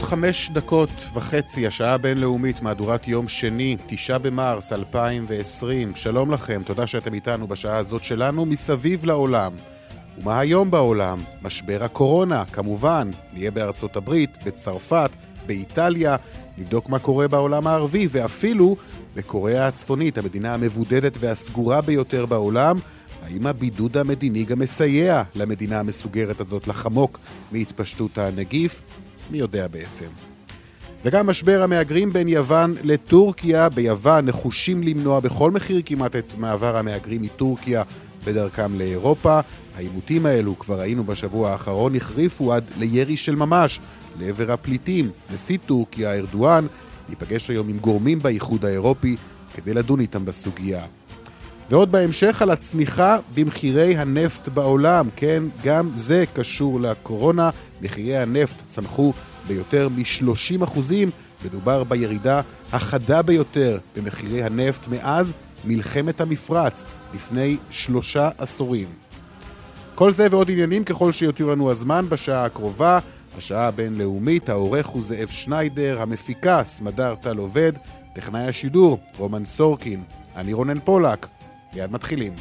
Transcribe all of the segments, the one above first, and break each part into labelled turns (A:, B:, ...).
A: ועוד חמש דקות וחצי, השעה הבינלאומית, מהדורת יום שני, תשעה במרס 2020. שלום לכם, תודה שאתם איתנו בשעה הזאת שלנו מסביב לעולם. ומה היום בעולם? משבר הקורונה, כמובן. נהיה בארצות הברית, בצרפת, באיטליה, נבדוק מה קורה בעולם הערבי, ואפילו בקוריאה הצפונית, המדינה המבודדת והסגורה ביותר בעולם. האם הבידוד המדיני גם מסייע למדינה המסוגרת הזאת לחמוק מהתפשטות הנגיף? מי יודע בעצם. וגם משבר המהגרים בין יוון לטורקיה. ביוון נחושים למנוע בכל מחיר כמעט את מעבר המהגרים מטורקיה בדרכם לאירופה. העימותים האלו, כבר ראינו בשבוע האחרון, החריפו עד לירי של ממש לעבר הפליטים. נשיא טורקיה, ארדואן, ייפגש היום עם גורמים באיחוד האירופי כדי לדון איתם בסוגיה. ועוד בהמשך על הצניחה במחירי הנפט בעולם. כן, גם זה קשור לקורונה. מחירי הנפט צנחו ביותר מ-30 אחוזים. מדובר בירידה החדה ביותר במחירי הנפט מאז מלחמת המפרץ, לפני שלושה עשורים. כל זה ועוד עניינים ככל שיותיר לנו הזמן בשעה הקרובה, השעה הבינלאומית, העורך הוא זאב שניידר, המפיקה סמדר טל עובד, טכנאי השידור רומן סורקין, אני רונן פולק. מיד מתחילים.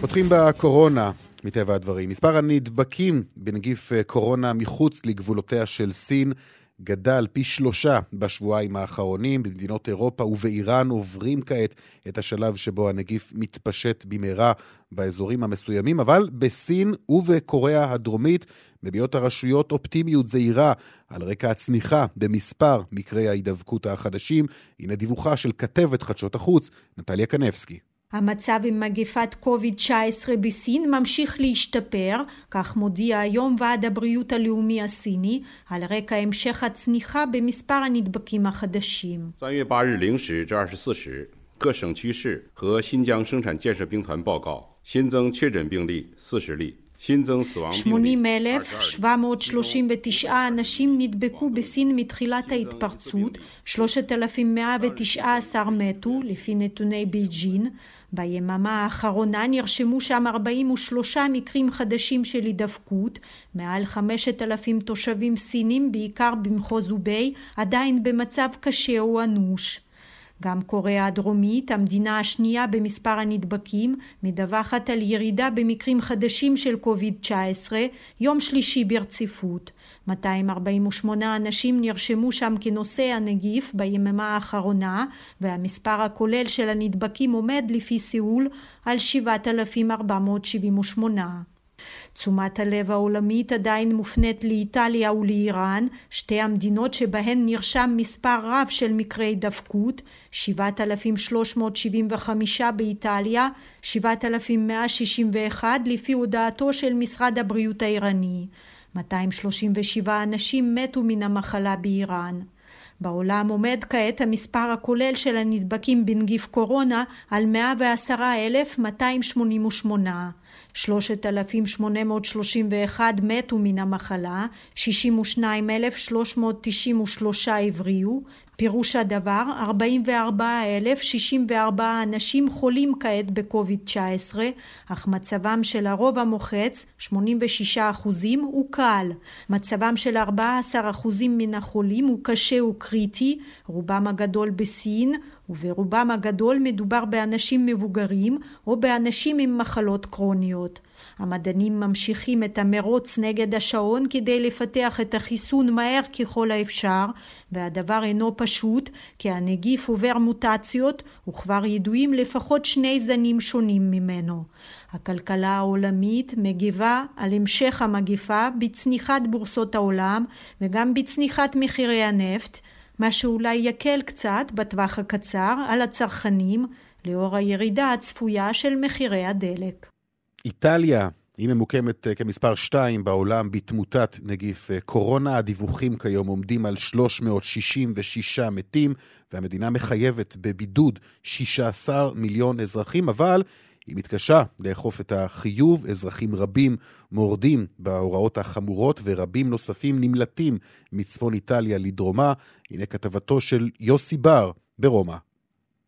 A: פותחים בקורונה, מטבע הדברים. מספר הנדבקים בנגיף קורונה מחוץ לגבולותיה של סין גדל פי שלושה בשבועיים האחרונים. במדינות אירופה ובאיראן עוברים כעת את השלב שבו הנגיף מתפשט במהרה באזורים המסוימים, אבל בסין ובקוריאה הדרומית מביעות הרשויות אופטימיות זהירה על רקע הצניחה במספר מקרי ההידבקות החדשים. הנה דיווחה של כתבת חדשות החוץ, נטליה קנבסקי.
B: המצב עם מגפת קוביד-19 בסין ממשיך להשתפר, כך מודיע היום ועד הבריאות הלאומי הסיני, על רקע המשך הצניחה במספר הנדבקים החדשים. 各省区市和新疆生产建设兵团报告，新增确诊病例四十例。80,739 אנשים נדבקו בסין מתחילת ההתפרצות, 3,119 מתו לפי נתוני בייג'ין. ביממה האחרונה נרשמו שם 43 מקרים חדשים של הידבקות, מעל 5,000 תושבים סינים, בעיקר במחוז חוביי, עדיין במצב קשה או אנוש. גם קוריאה הדרומית, המדינה השנייה במספר הנדבקים, מדווחת על ירידה במקרים חדשים של קוביד-19, יום שלישי ברציפות. 248 אנשים נרשמו שם כנושא הנגיף ביממה האחרונה, והמספר הכולל של הנדבקים עומד לפי סיול על 7,478. תשומת הלב העולמית עדיין מופנית לאיטליה ולאיראן, שתי המדינות שבהן נרשם מספר רב של מקרי הידבקות, 7,375 באיטליה, 7,161 לפי הודעתו של משרד הבריאות האיראני. 237 אנשים מתו מן המחלה באיראן. בעולם עומד כעת המספר הכולל של הנדבקים בנגיף קורונה על 110,288. 3,831 מתו מן המחלה, 62,393 הבריאו, פירוש הדבר 44,064 אנשים חולים כעת בקוביד-19 אך מצבם של הרוב המוחץ 86 אחוזים הוא קל. מצבם של 14 אחוזים מן החולים הוא קשה וקריטי רובם הגדול בסין וברובם הגדול מדובר באנשים מבוגרים או באנשים עם מחלות קרוניות המדענים ממשיכים את המרוץ נגד השעון כדי לפתח את החיסון מהר ככל האפשר, והדבר אינו פשוט, כי הנגיף עובר מוטציות, וכבר ידועים לפחות שני זנים שונים ממנו. הכלכלה העולמית מגיבה על המשך המגיפה בצניחת בורסות העולם, וגם בצניחת מחירי הנפט, מה שאולי יקל קצת בטווח הקצר על הצרכנים, לאור הירידה הצפויה של מחירי הדלק.
A: איטליה היא ממוקמת אה, כמספר 2 בעולם בתמותת נגיף אה, קורונה. הדיווחים כיום עומדים על 366 מתים, והמדינה מחייבת בבידוד 16 מיליון אזרחים, אבל היא מתקשה לאכוף את החיוב, אזרחים רבים מורדים בהוראות החמורות ורבים נוספים נמלטים מצפון איטליה לדרומה. הנה כתבתו של יוסי בר ברומא.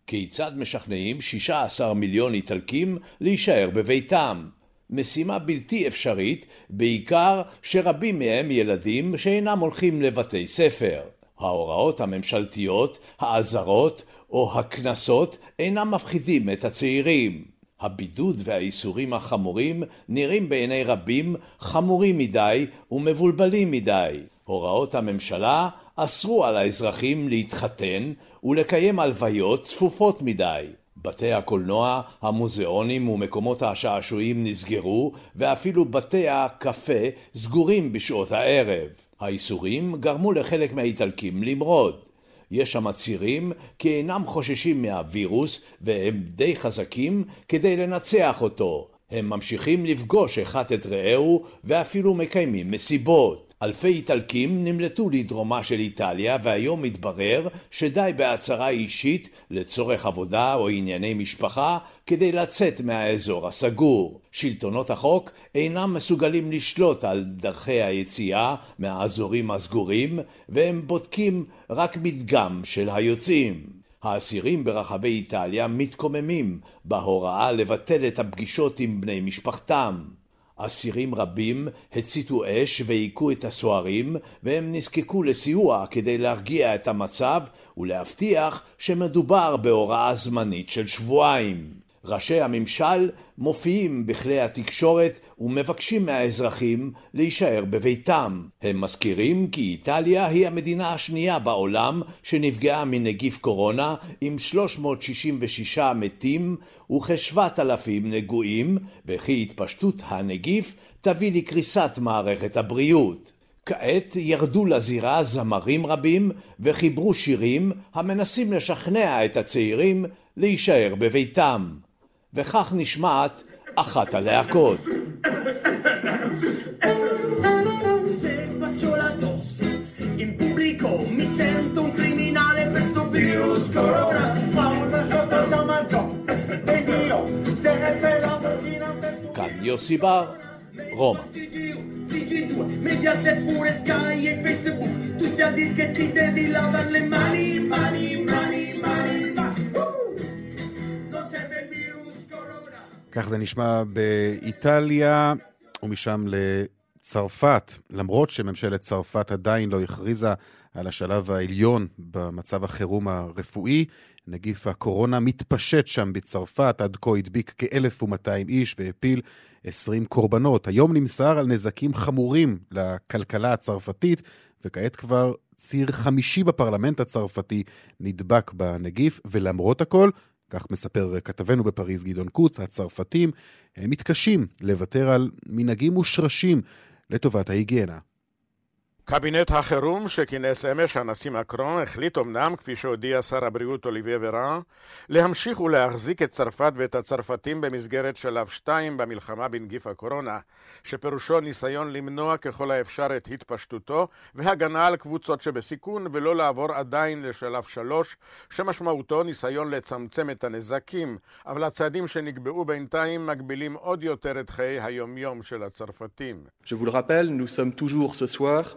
C: כיצד משכנעים 16 מיליון איטלקים להישאר בביתם? משימה בלתי אפשרית, בעיקר שרבים מהם ילדים שאינם הולכים לבתי ספר. ההוראות הממשלתיות, האזהרות או הקנסות אינם מפחידים את הצעירים. הבידוד והאיסורים החמורים נראים בעיני רבים חמורים מדי ומבולבלים מדי. הוראות הממשלה אסרו על האזרחים להתחתן ולקיים הלוויות צפופות מדי. בתי הקולנוע, המוזיאונים ומקומות השעשועים נסגרו ואפילו בתי הקפה סגורים בשעות הערב. האיסורים גרמו לחלק מהאיטלקים למרוד. יש המצהירים כי אינם חוששים מהווירוס והם די חזקים כדי לנצח אותו. הם ממשיכים לפגוש אחד את רעהו ואפילו מקיימים מסיבות. אלפי איטלקים נמלטו לדרומה של איטליה והיום מתברר שדי בהצהרה אישית לצורך עבודה או ענייני משפחה כדי לצאת מהאזור הסגור. שלטונות החוק אינם מסוגלים לשלוט על דרכי היציאה מהאזורים הסגורים והם בודקים רק מדגם של היוצאים. האסירים ברחבי איטליה מתקוממים בהוראה לבטל את הפגישות עם בני משפחתם. אסירים רבים הציתו אש והיכו את הסוהרים והם נזקקו לסיוע כדי להרגיע את המצב ולהבטיח שמדובר בהוראה זמנית של שבועיים. ראשי הממשל מופיעים בכלי התקשורת ומבקשים מהאזרחים להישאר בביתם. הם מזכירים כי איטליה היא המדינה השנייה בעולם שנפגעה מנגיף קורונה עם 366 מתים וכ-7,000 נגועים וכי התפשטות הנגיף תביא לקריסת מערכת הבריאות. כעת ירדו לזירה זמרים רבים וחיברו שירים המנסים לשכנע את הצעירים להישאר בביתם. וכך נשמעת אחת הלהקות. כאן יוסי בר, רומא. Mediaset pure Sky e Facebook Tutti a dir che ti devi lavare le mani, mani, mani
A: כך זה נשמע באיטליה, ומשם לצרפת, למרות שממשלת צרפת עדיין לא הכריזה על השלב העליון במצב החירום הרפואי. נגיף הקורונה מתפשט שם בצרפת, עד כה הדביק כ-1,200 איש והפיל 20 קורבנות. היום נמסר על נזקים חמורים לכלכלה הצרפתית, וכעת כבר ציר חמישי בפרלמנט הצרפתי נדבק בנגיף, ולמרות הכל, כך מספר כתבנו בפריז גדעון קוץ, הצרפתים מתקשים לוותר על מנהגים מושרשים לטובת ההיגיינה.
D: קבינט החירום שכינס אמש הנשיא מקרון החליט אמנם, כפי שהודיע שר הבריאות אוליביה ורן, להמשיך ולהחזיק את צרפת ואת הצרפתים במסגרת שלב 2 במלחמה בנגיף הקורונה, שפירושו ניסיון למנוע ככל האפשר את התפשטותו והגנה על קבוצות שבסיכון ולא לעבור עדיין לשלב 3, שמשמעותו ניסיון לצמצם את הנזקים, אבל הצעדים שנקבעו בינתיים מגבילים עוד יותר את חיי היומיום של הצרפתים.
E: Je vous le rappelle, nous sommes toujours ce soir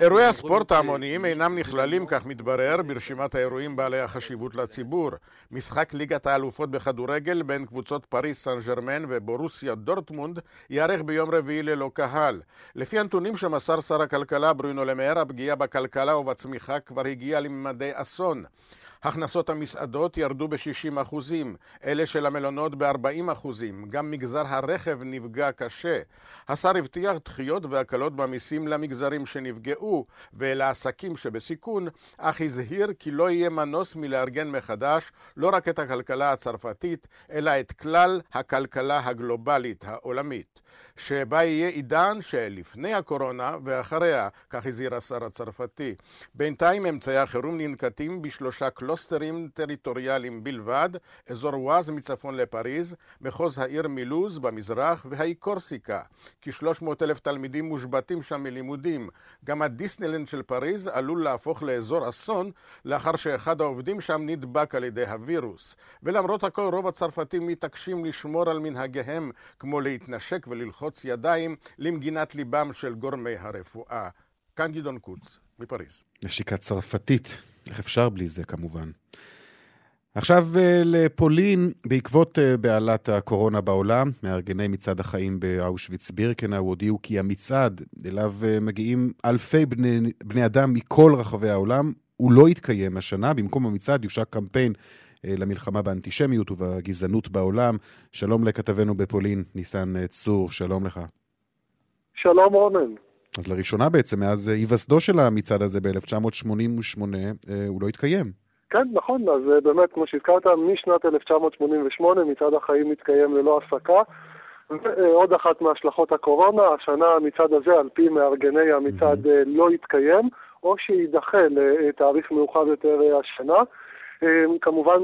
D: אירועי הספורט ההמוניים אינם נכללים, כך מתברר, ברשימת האירועים בעלי החשיבות לציבור. משחק ליגת האלופות בכדורגל בין קבוצות פריס סן ג'רמן ובורוסיה דורטמונד ייערך ביום רביעי ללא קהל. לפי הנתונים שמסר שר הכלכלה ברונו למהר, הפגיעה בכלכלה ובצמיחה כבר הגיעה לממדי אסון. הכנסות המסעדות ירדו ב-60 אחוזים, אלה של המלונות ב-40 אחוזים, גם מגזר הרכב נפגע קשה. השר הבטיח דחיות והקלות במיסים למגזרים שנפגעו ולעסקים שבסיכון, אך הזהיר כי לא יהיה מנוס מלארגן מחדש לא רק את הכלכלה הצרפתית, אלא את כלל הכלכלה הגלובלית העולמית. שבה יהיה עידן שלפני הקורונה ואחריה, כך הזהיר השר הצרפתי. בינתיים אמצעי החירום ננקטים בשלושה קלוסטרים טריטוריאליים בלבד, אזור ואז מצפון לפריז, מחוז העיר מילוז במזרח והאי קורסיקה. כ-300 אלף תלמידים מושבתים שם מלימודים. גם הדיסנלנד של פריז עלול להפוך לאזור אסון לאחר שאחד העובדים שם נדבק על ידי הווירוס. ולמרות הכל רוב הצרפתים מתעקשים לשמור על מנהגיהם כמו להתנשק וללחוץ ידיים למגינת ליבם של גורמי הרפואה. כאן גדעון קוץ, מפריז.
A: נשיקה צרפתית, איך אפשר בלי זה כמובן. עכשיו אה, לפולין, בעקבות אה, בעלת הקורונה בעולם, מארגני מצעד החיים באושוויץ בירקנאו הודיעו כי המצעד, אליו אה, מגיעים אלפי בני, בני אדם מכל רחבי העולם, הוא לא יתקיים השנה. במקום המצעד יושק קמפיין למלחמה באנטישמיות ובגזענות בעולם. שלום לכתבנו בפולין, ניסן צור, שלום לך.
F: שלום רונן.
A: אז לראשונה בעצם, מאז היווסדו של המצעד הזה ב-1988, הוא לא התקיים.
F: כן, נכון, אז אה, באמת, כמו שהזכרת, משנת 1988 מצעד החיים מתקיים ללא הפסקה. ועוד אחת מהשלכות הקורונה, השנה המצעד הזה, על פי מארגני המצעד, אה, לא יתקיים, או שיידחה לתאריך מאוחר יותר אה, השנה. כמובן,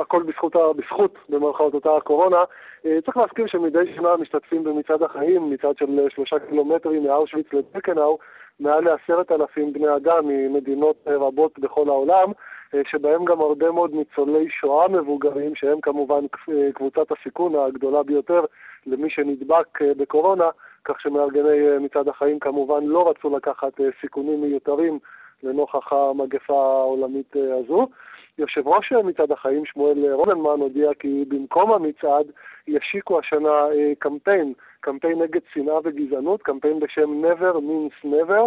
F: הכל בזכות, בזכות במרכאות אותה הקורונה. צריך להזכיר שמדי שנה משתתפים במצעד החיים, מצעד של שלושה קילומטרים מאושוויץ לדקנאו, מעל לעשרת אלפים בני אדם ממדינות רבות בכל העולם. אה, שבהם גם הרבה מאוד ניצולי שואה מבוגרים, שהם כמובן אה, קבוצת הסיכון הגדולה ביותר למי שנדבק אה, בקורונה, כך שמארגני מצעד החיים כמובן לא רצו לקחת סיכונים מיותרים לנוכח המגפה העולמית הזו. יושב ראש מצעד החיים, שמואל רוננמן, הודיע כי במקום המצעד ישיקו השנה קמפיין, קמפיין נגד שנאה וגזענות, קמפיין בשם Never means Never,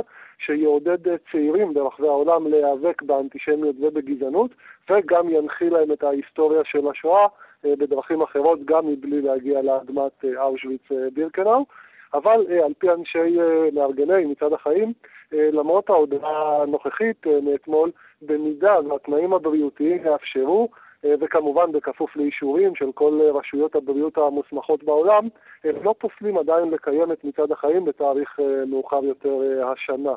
F: שיעודד אה, צעירים ברחבי העולם להיאבק באנטישמיות ובגזענות, וגם ינחיל להם את ההיסטוריה של השואה אה, בדרכים אחרות, גם מבלי להגיע לאדמת אה, אושוויץ-בירקנאו. אבל על פי אנשי מארגני מצד החיים, למרות ההודעה הנוכחית מאתמול, במידה והתנאים הבריאותיים יאפשרו, וכמובן בכפוף לאישורים של כל רשויות הבריאות המוסמכות בעולם, הם לא פוסלים עדיין לקיים את מצעד החיים בתאריך מאוחר יותר השנה.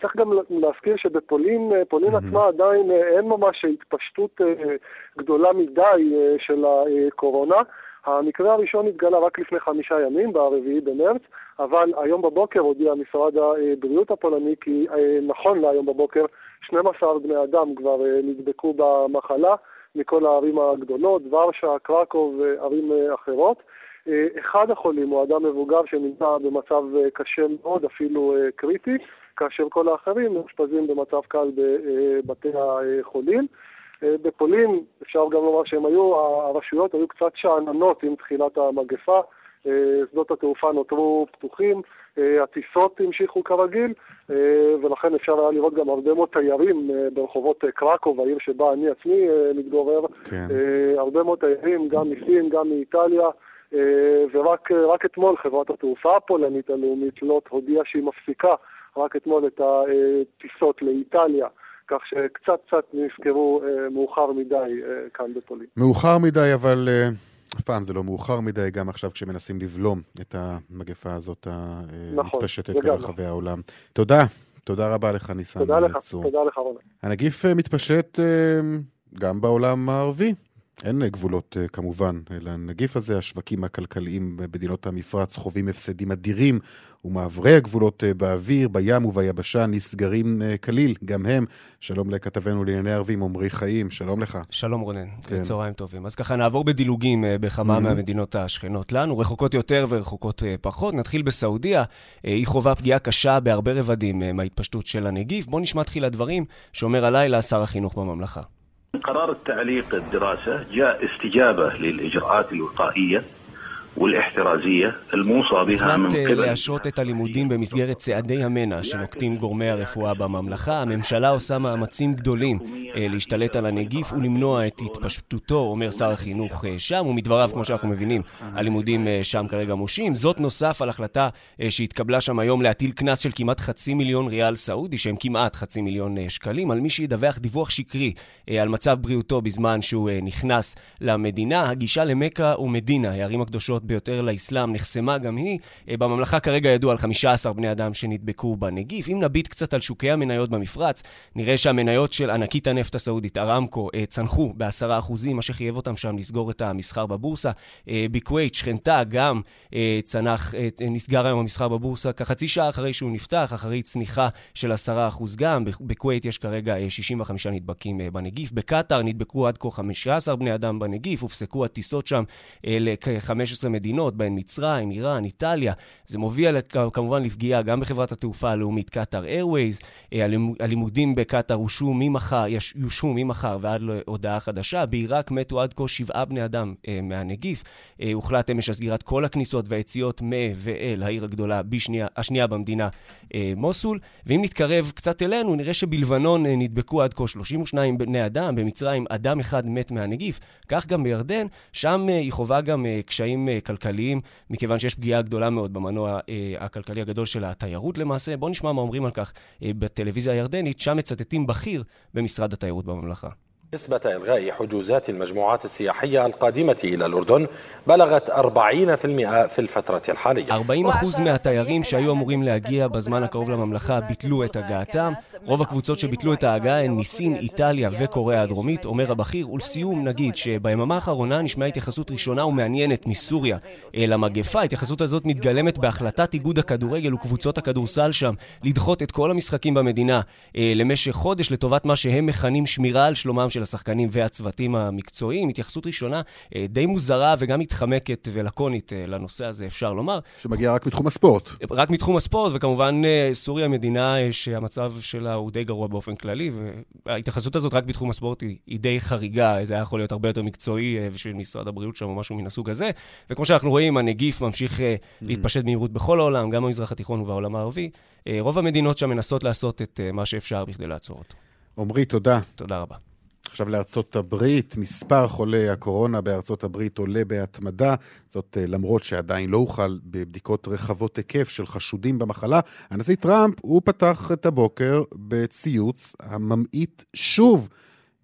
F: צריך גם להזכיר שבפולין, אה, פולין. עצמה עדיין אה, אין ממש התפשטות אה, גדולה מדי של הקורונה. המקרה הראשון התגלה רק לפני חמישה ימים, ברביעי במרץ, אבל היום בבוקר הודיע משרד הבריאות הפולני כי נכון להיום בבוקר 12 בני אדם כבר נדבקו במחלה מכל הערים הגדולות, ורשה, קרקוב וערים אחרות. אחד החולים הוא אדם מבוגר שנמצא במצב קשה מאוד, אפילו קריטי. כאשר כל האחרים מאושפזים במצב קל בבתי החולים. בפולין, אפשר גם לומר שהם היו, הרשויות היו קצת שאננות עם תחילת המגפה, שדות התעופה נותרו פתוחים, הטיסות המשיכו כרגיל, ולכן אפשר היה לראות גם הרבה מאוד תיירים ברחובות קרקוב, העיר שבה אני עצמי מתגורר, כן. הרבה מאוד תיירים, גם מסין, גם מאיטליה. ורק אתמול חברת התעופה הפולנית הלאומית לוט הודיעה שהיא מפסיקה רק אתמול את הטיסות לאיטליה. כך שקצת קצת נזכרו אה, מאוחר מדי אה, כאן בפולין.
A: מאוחר מדי, אבל אה, אף פעם זה לא מאוחר מדי, גם עכשיו כשמנסים לבלום את המגפה הזאת המתפשטת נכון, ברחבי העולם. תודה. תודה רבה לך, ניסן
F: צור. תודה לך, תודה לך, רונן.
A: הנגיף מתפשט גם בעולם הערבי. אין גבולות אה, כמובן לנגיף הזה. השווקים הכלכליים במדינות המפרץ חווים הפסדים אדירים, ומעברי הגבולות אה, באוויר, בים וביבשה נסגרים אה, כליל, גם הם. שלום לכתבנו לענייני ערבים, עמרי חיים, שלום לך.
G: שלום רונן, כן. צהריים טובים. אז ככה נעבור בדילוגים בכמה mm-hmm. מהמדינות השכנות לנו, רחוקות יותר ורחוקות פחות. נתחיל בסעודיה, היא חווה פגיעה קשה בהרבה רבדים מההתפשטות של הנגיף. בואו נשמע תחילה דברים שאומר הלילה שר החינוך בממלכה.
H: قرار التعليق الدراسة جاء استجابة للإجراءات الوقائية
G: הוחלט להשעות את הלימודים במסגרת צעדי המנע שנוקטים גורמי הרפואה בממלכה. הממשלה עושה מאמצים גדולים אה, להשתלט על הנגיף ולמנוע את התפשטותו, אומר שר החינוך אה, שם, ומדבריו, כמו שאנחנו מבינים, הלימודים אה, שם כרגע מושים. זאת נוסף על החלטה שהתקבלה שם היום להטיל קנס של כמעט חצי מיליון ריאל סעודי, שהם כמעט חצי מיליון שקלים, על מי שידווח דיווח שקרי על מצב בריאותו בזמן שהוא נכנס למדינה. הגישה למכה ומדינה, הערים הקדושות המסוכנות ביותר לאסלאם, נחסמה גם היא. בממלכה כרגע ידוע על 15 בני אדם שנדבקו בנגיף. אם נביט קצת על שוקי המניות במפרץ, נראה שהמניות של ענקית הנפט הסעודית, ארמקו, צנחו ב-10%, מה שחייב אותם שם לסגור את המסחר בבורסה. בכווית, שכנתה, גם צנח, נסגר היום המסחר בבורסה כחצי שעה אחרי שהוא נפתח, אחרי צניחה של 10% גם. בכווית יש כרגע 65 נדבקים בנגיף. בקטאר נדבקו עד כה 15 בני אדם בנגיף, הופסקו הטיסות שם לכ-15 מדינות, בהן מצרים, איראן, איטליה. זה מוביל כמובן לפגיעה גם בחברת התעופה הלאומית קטאר איירווייז. הלימודים בקטאר הושעו ממחר, יושעו ממחר ועד להודעה חדשה. בעיראק מתו עד כה שבעה בני אדם מהנגיף. הוחלט אמש על סגירת כל הכניסות והיציאות מ- ואל העיר הגדולה, בשנייה, השנייה במדינה, מוסול. ואם נתקרב קצת אלינו, נראה שבלבנון נדבקו עד כה 32 בני אדם, במצרים אדם אחד מת מהנגיף. כך גם בירדן, שם היא חווה גם קשיים כלכליים, מכיוון שיש פגיעה גדולה מאוד במנוע הכלכלי הגדול של התיירות למעשה. בואו נשמע מה אומרים על כך בטלוויזיה הירדנית, שם מצטטים בכיר במשרד התיירות בממלכה.
I: نسبة إلغاء حجوزات المجموعات السياحية القادمة إلى الأردن بلغت 40% في الفترة الحالية.
G: 40% מהתיירים שהיו אמורים להגיע בזמן הקרוב לממלכה ביטלו את הגעתם. רוב הקבוצות שביטלו את ההגעה הן מסין, איטליה וקוריאה הדרומית, אומר הבכיר. ולסיום נגיד שביממה האחרונה נשמעה התייחסות ראשונה ומעניינת מסוריה למגפה. ההתייחסות הזאת מתגלמת בהחלטת איגוד הכדורגל וקבוצות הכדורסל שם לדחות את כל המשחקים במדינה למשך חודש לטובת מה שהם מכנים שמירה על שלומם של השחקנים והצוותים המקצועיים. התייחסות ראשונה די מוזרה וגם מתחמקת ולקונית לנושא הזה, אפשר לומר.
A: שמגיע רק מתחום הספורט.
G: רק מתחום הספורט, וכמובן סוריה מדינה שהמצב שלה הוא די גרוע באופן כללי, וההתייחסות הזאת רק בתחום הספורט היא, היא די חריגה, זה היה יכול להיות הרבה יותר מקצועי ושל משרד הבריאות שם או משהו מן הסוג הזה. וכמו שאנחנו רואים, הנגיף ממשיך להתפשט במהירות בכל העולם, גם במזרח התיכון ובעולם הערבי. רוב המדינות שם מנסות לעשות את מה שאפשר בכדי לעצור אותו.
A: עמרי, תודה.
G: תודה רבה.
A: עכשיו לארצות הברית, מספר חולי הקורונה בארצות הברית עולה בהתמדה, זאת למרות שעדיין לא הוחל בבדיקות רחבות היקף של חשודים במחלה. הנשיא טראמפ, הוא פתח את הבוקר בציוץ הממעיט שוב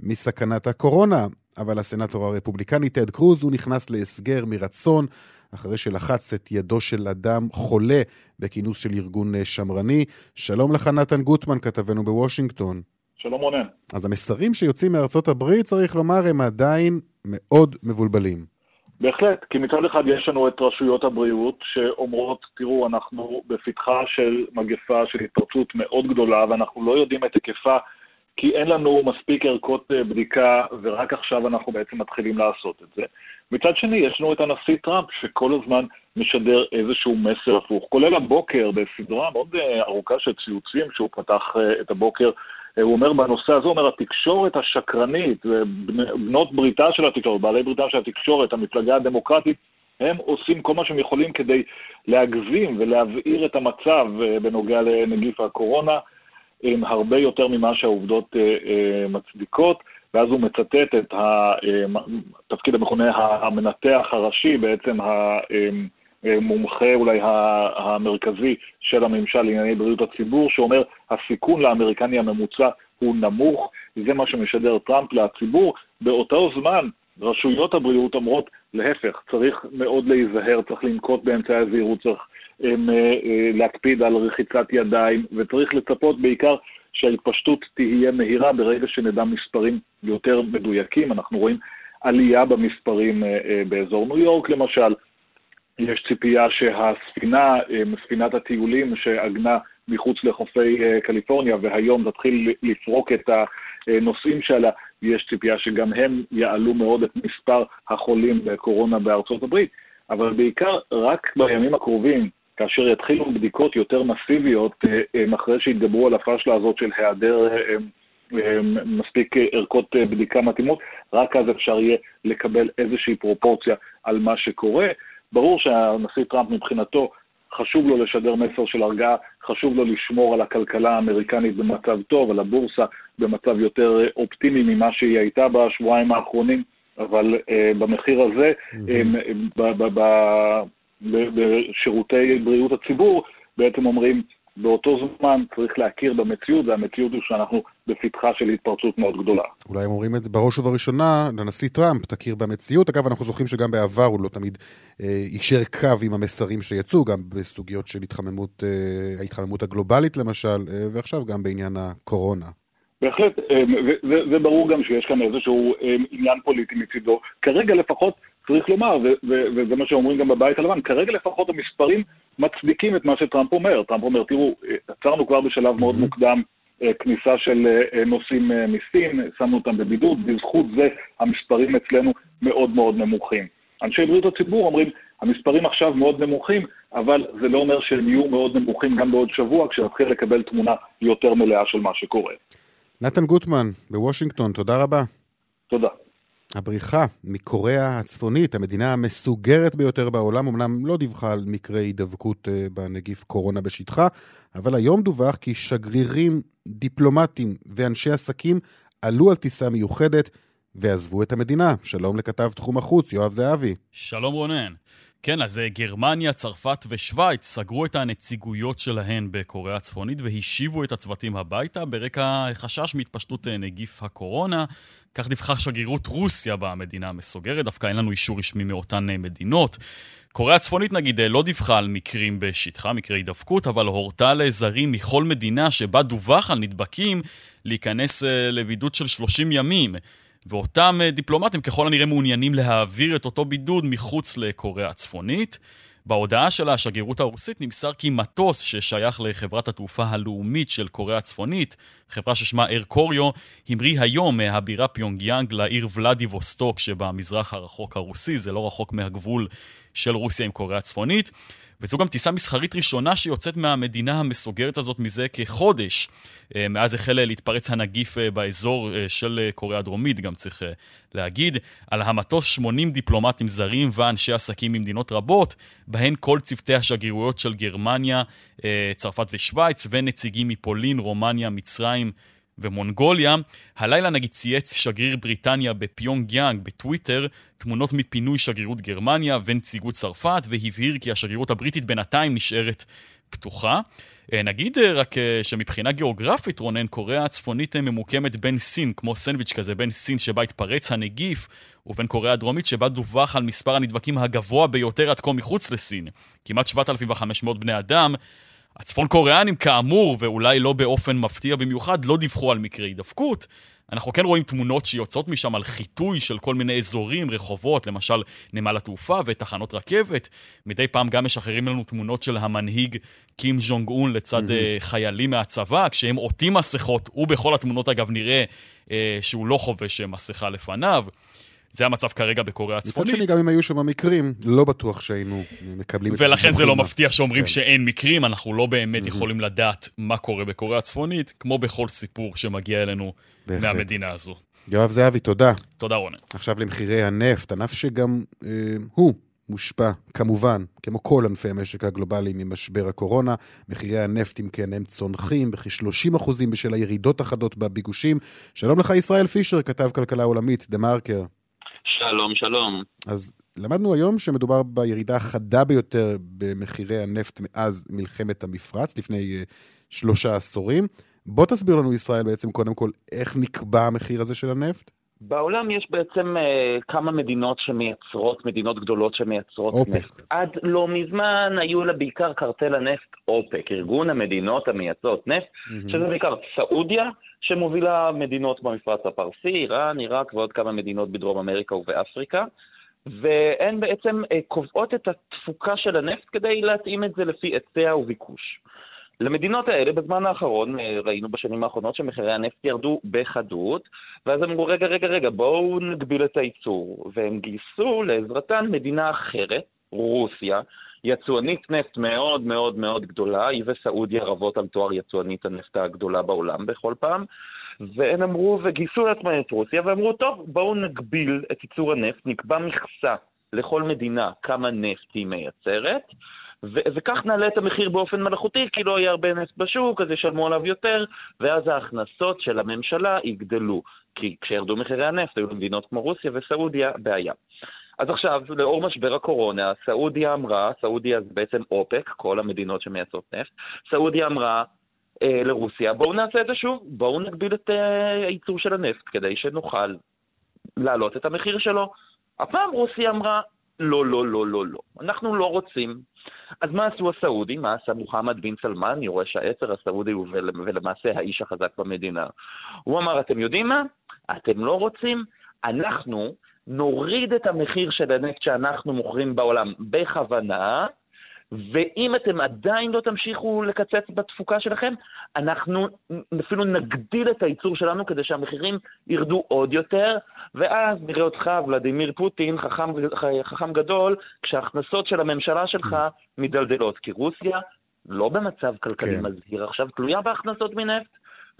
A: מסכנת הקורונה. אבל הסנטור הרפובליקני טד קרוז, הוא נכנס להסגר מרצון, אחרי שלחץ את ידו של אדם חולה בכינוס של ארגון שמרני. שלום לך נתן גוטמן, כתבנו בוושינגטון.
J: שלום רונן.
A: אז המסרים שיוצאים מארצות הברית, צריך לומר, הם עדיין מאוד מבולבלים.
J: בהחלט, כי מצד אחד יש לנו את רשויות הבריאות שאומרות, תראו, אנחנו בפתחה של מגפה של התפרצות מאוד גדולה ואנחנו לא יודעים את היקפה כי אין לנו מספיק ערכות בדיקה ורק עכשיו אנחנו בעצם מתחילים לעשות את זה. מצד שני, יש לנו את הנשיא טראמפ שכל הזמן משדר איזשהו מסר הפוך, כולל הבוקר בסדרה מאוד ארוכה של ציוצים שהוא פתח את הבוקר הוא אומר בנושא הזה, הוא אומר, התקשורת השקרנית, בנות בריתה של התקשורת, בעלי בריתה של התקשורת, המפלגה הדמוקרטית, הם עושים כל מה שהם יכולים כדי להגזים ולהבעיר את המצב בנוגע לנגיף הקורונה, עם הרבה יותר ממה שהעובדות מצדיקות, ואז הוא מצטט את התפקיד המכונה המנתח הראשי, בעצם מומחה אולי המרכזי של הממשל לענייני בריאות הציבור, שאומר הסיכון לאמריקני הממוצע הוא נמוך, זה מה שמשדר טראמפ לציבור. באותו זמן רשויות הבריאות אומרות להפך, צריך מאוד להיזהר, צריך לנקוט באמצעי הזהירות, צריך הם, להקפיד על רחיצת ידיים, וצריך לצפות בעיקר שההתפשטות תהיה מהירה ברגע שנדע מספרים יותר מדויקים. אנחנו רואים עלייה במספרים באזור ניו יורק למשל, יש ציפייה שהספינה, ספינת הטיולים שעגנה מחוץ לחופי קליפורניה והיום תתחיל לפרוק את הנושאים שלה, יש ציפייה שגם הם יעלו מאוד את מספר החולים בקורונה בארצות הברית, אבל בעיקר רק בימים הקרובים, כאשר יתחילו בדיקות יותר מסיביות, אחרי שיתגברו על הפשלה הזאת של היעדר מספיק ערכות בדיקה מתאימות, רק אז אפשר יהיה לקבל איזושהי פרופורציה על מה שקורה. ברור שהנשיא טראמפ מבחינתו חשוב לו לשדר מסר של הרגעה, חשוב לו לשמור על הכלכלה האמריקנית במצב טוב, על הבורסה במצב יותר אופטימי ממה שהיא הייתה בשבועיים האחרונים, אבל uh, במחיר הזה, mm-hmm. בשירותי בריאות הציבור, בעצם אומרים, באותו זמן צריך להכיר במציאות, והמציאות היא שאנחנו בפתחה של התפרצות מאוד גדולה.
A: אולי הם אומרים את זה בראש ובראשונה לנשיא טראמפ, תכיר במציאות. אגב, אנחנו זוכרים שגם בעבר הוא לא תמיד אה, יישר קו עם המסרים שיצאו, גם בסוגיות של התחממות, אה, ההתחממות הגלובלית למשל, אה, ועכשיו גם בעניין הקורונה.
J: בהחלט, אה, וזה ברור גם שיש כאן איזשהו אה, עניין פוליטי מצידו. כרגע לפחות צריך לומר, וזה מה שאומרים גם בבית הלבן, כרגע לפחות המספרים מצדיקים את מה שטראמפ אומר. טראמפ אומר, תראו, עצרנו כבר בשלב מאוד מוקדם אה, כניסה של נוסעים מסין, שמנו אותם בבידוד, בזכות זה המספרים אצלנו מאוד מאוד נמוכים. אנשי בריאות הציבור אומרים, המספרים עכשיו מאוד נמוכים, אבל זה לא אומר שהם יהיו מאוד נמוכים גם בעוד שבוע, כשנתחיל לקבל תמונה יותר מלאה של מה שקורה.
A: נתן גוטמן בוושינגטון, תודה רבה.
J: תודה.
A: הבריחה מקוריאה הצפונית, המדינה המסוגרת ביותר בעולם, אמנם לא דיווחה על מקרי הידבקות אה, בנגיף קורונה בשטחה, אבל היום דווח כי שגרירים, דיפלומטים ואנשי עסקים עלו על טיסה מיוחדת ועזבו את המדינה. שלום לכתב תחום החוץ, יואב זהבי.
K: שלום רונן. כן, אז אה, גרמניה, צרפת ושווייץ סגרו את הנציגויות שלהן בקוריאה הצפונית והשיבו את הצוותים הביתה ברקע חשש מהתפשטות אה, נגיף הקורונה. כך דיווחה שגרירות רוסיה במדינה המסוגרת, דווקא אין לנו אישור רשמי מאותן אה, מדינות. קוריאה הצפונית נגיד לא דיווחה על מקרים בשטחה, מקרי הידבקות, אבל הורתה לזרים מכל מדינה שבה דווח על נדבקים להיכנס לבידוד של 30 ימים. ואותם אה, דיפלומטים ככל הנראה מעוניינים להעביר את אותו בידוד מחוץ לקוריאה הצפונית. בהודעה של השגרירות הרוסית נמסר כי מטוס ששייך לחברת התעופה הלאומית של קוריאה הצפונית, חברה ששמה אר קוריו, המריא היום מהבירה פיונגיאנג לעיר ולדיווסטוק שבמזרח הרחוק הרוסי, זה לא רחוק מהגבול של רוסיה עם קוריאה הצפונית. וזו גם טיסה מסחרית ראשונה שיוצאת מהמדינה המסוגרת הזאת מזה כחודש. אה, מאז החל להתפרץ הנגיף אה, באזור אה, של קוריאה הדרומית, גם צריך להגיד. על המטוס 80 דיפלומטים זרים ואנשי עסקים ממדינות רבות, בהן כל צוותי השגרירויות של גרמניה, צרפת ושווייץ, ונציגים מפולין, רומניה, מצרים. ומונגוליה, הלילה נגיד צייץ שגריר בריטניה בפיונג יאנג בטוויטר תמונות מפינוי שגרירות גרמניה ונציגות צרפת, והבהיר כי השגרירות הבריטית בינתיים נשארת פתוחה. אה, נגיד אה, רק אה, שמבחינה גיאוגרפית, רונן, קוריאה הצפונית ממוקמת בין סין, כמו סנדוויץ' כזה, בין סין שבה התפרץ הנגיף, ובין קוריאה הדרומית שבה דווח על מספר הנדבקים הגבוה ביותר עד כה מחוץ לסין. כמעט 7,500 בני אדם. הצפון קוריאנים כאמור, ואולי לא באופן מפתיע במיוחד, לא דיווחו על מקרי הידבקות. אנחנו כן רואים תמונות שיוצאות משם על חיטוי של כל מיני אזורים, רחובות, למשל נמל התעופה ותחנות רכבת. מדי פעם גם משחררים לנו תמונות של המנהיג קים ז'ונג און לצד mm-hmm. חיילים מהצבא, כשהם עוטים מסכות, ובכל התמונות אגב נראה אה, שהוא לא חובש מסכה לפניו. זה המצב כרגע בקוריאה הצפונית.
A: מצד שני, גם אם היו שם מקרים, לא בטוח שהיינו מקבלים את
K: ולכן זה לא מפתיע שאומרים כן. שאין מקרים, אנחנו לא באמת mm-hmm. יכולים לדעת מה קורה בקוריאה הצפונית, כמו בכל סיפור שמגיע אלינו בהחלט. מהמדינה הזו.
A: יואב זהבי, תודה.
K: תודה, רונן.
A: עכשיו למחירי הנפט, ענף שגם אה, הוא מושפע, כמובן, כמו כל ענפי המשק הגלובלי ממשבר הקורונה. מחירי הנפט, אם כן, הם צונחים בכ-30% בשל הירידות החדות בביקושים. שלום לך, ישראל פישר, כתב כלכלה עולמית, דה מרקר.
L: שלום, שלום.
A: אז למדנו היום שמדובר בירידה החדה ביותר במחירי הנפט מאז מלחמת המפרץ, לפני uh, שלושה עשורים. בוא תסביר לנו, ישראל, בעצם קודם כל, איך נקבע המחיר הזה של הנפט?
L: בעולם יש בעצם uh, כמה מדינות שמייצרות, מדינות גדולות שמייצרות אופק. נפט. עד לא מזמן היו לה בעיקר קרטל הנפט אופק, ארגון המדינות המייצרות נפט, mm-hmm. שזה בעיקר סעודיה, שמובילה מדינות במפרץ הפרסי, איראן, עיראק ועוד כמה מדינות בדרום אמריקה ובאפריקה. והן בעצם uh, קובעות את התפוקה של הנפט כדי להתאים את זה לפי היצע וביקוש. למדינות האלה בזמן האחרון, אה, ראינו בשנים האחרונות שמחירי הנפט ירדו בחדות, ואז אמרו, רגע, רגע, רגע, בואו נגביל את הייצור. והם גייסו לעזרתן מדינה אחרת, רוסיה, יצואנית נפט מאוד מאוד מאוד גדולה, היא וסעודיה רבות על תואר יצואנית הנפט הגדולה בעולם בכל פעם, והם אמרו, וגייסו לעצמם את רוסיה, ואמרו, טוב, בואו נגביל את ייצור הנפט, נקבע מכסה לכל מדינה כמה נפט היא מייצרת, ו- וכך נעלה את המחיר באופן מלאכותי, כי לא יהיה הרבה נפט בשוק, אז ישלמו עליו יותר, ואז ההכנסות של הממשלה יגדלו. כי כשירדו מחירי הנפט, היו למדינות כמו רוסיה וסעודיה בעיה. אז עכשיו, לאור משבר הקורונה, סעודיה אמרה, סעודיה זה בעצם אופק, כל המדינות שמייצרות נפט, סעודיה אמרה אה, לרוסיה, בואו נעשה את זה שוב, בואו נגביל את אה, הייצור של הנפט כדי שנוכל להעלות את המחיר שלו. הפעם רוסיה אמרה, לא, לא, לא, לא, לא, אנחנו לא רוצים. אז מה עשו הסעודים? מה עשה מוחמד בן סלמן, יורש העצר הסעודי ולמעשה האיש החזק במדינה? הוא אמר, אתם יודעים מה? אתם לא רוצים? אנחנו נוריד את המחיר של הנפט שאנחנו מוכרים בעולם בכוונה, ואם אתם עדיין לא תמשיכו לקצץ בתפוקה שלכם, אנחנו אפילו נגדיל את הייצור שלנו כדי שהמחירים ירדו עוד יותר, ואז נראה אותך, ולדימיר פוטין, חכם, חכם גדול, כשההכנסות של הממשלה שלך מדלדלות. כי רוסיה לא במצב כלכלי כן. מזהיר עכשיו, תלויה בהכנסות מנפט.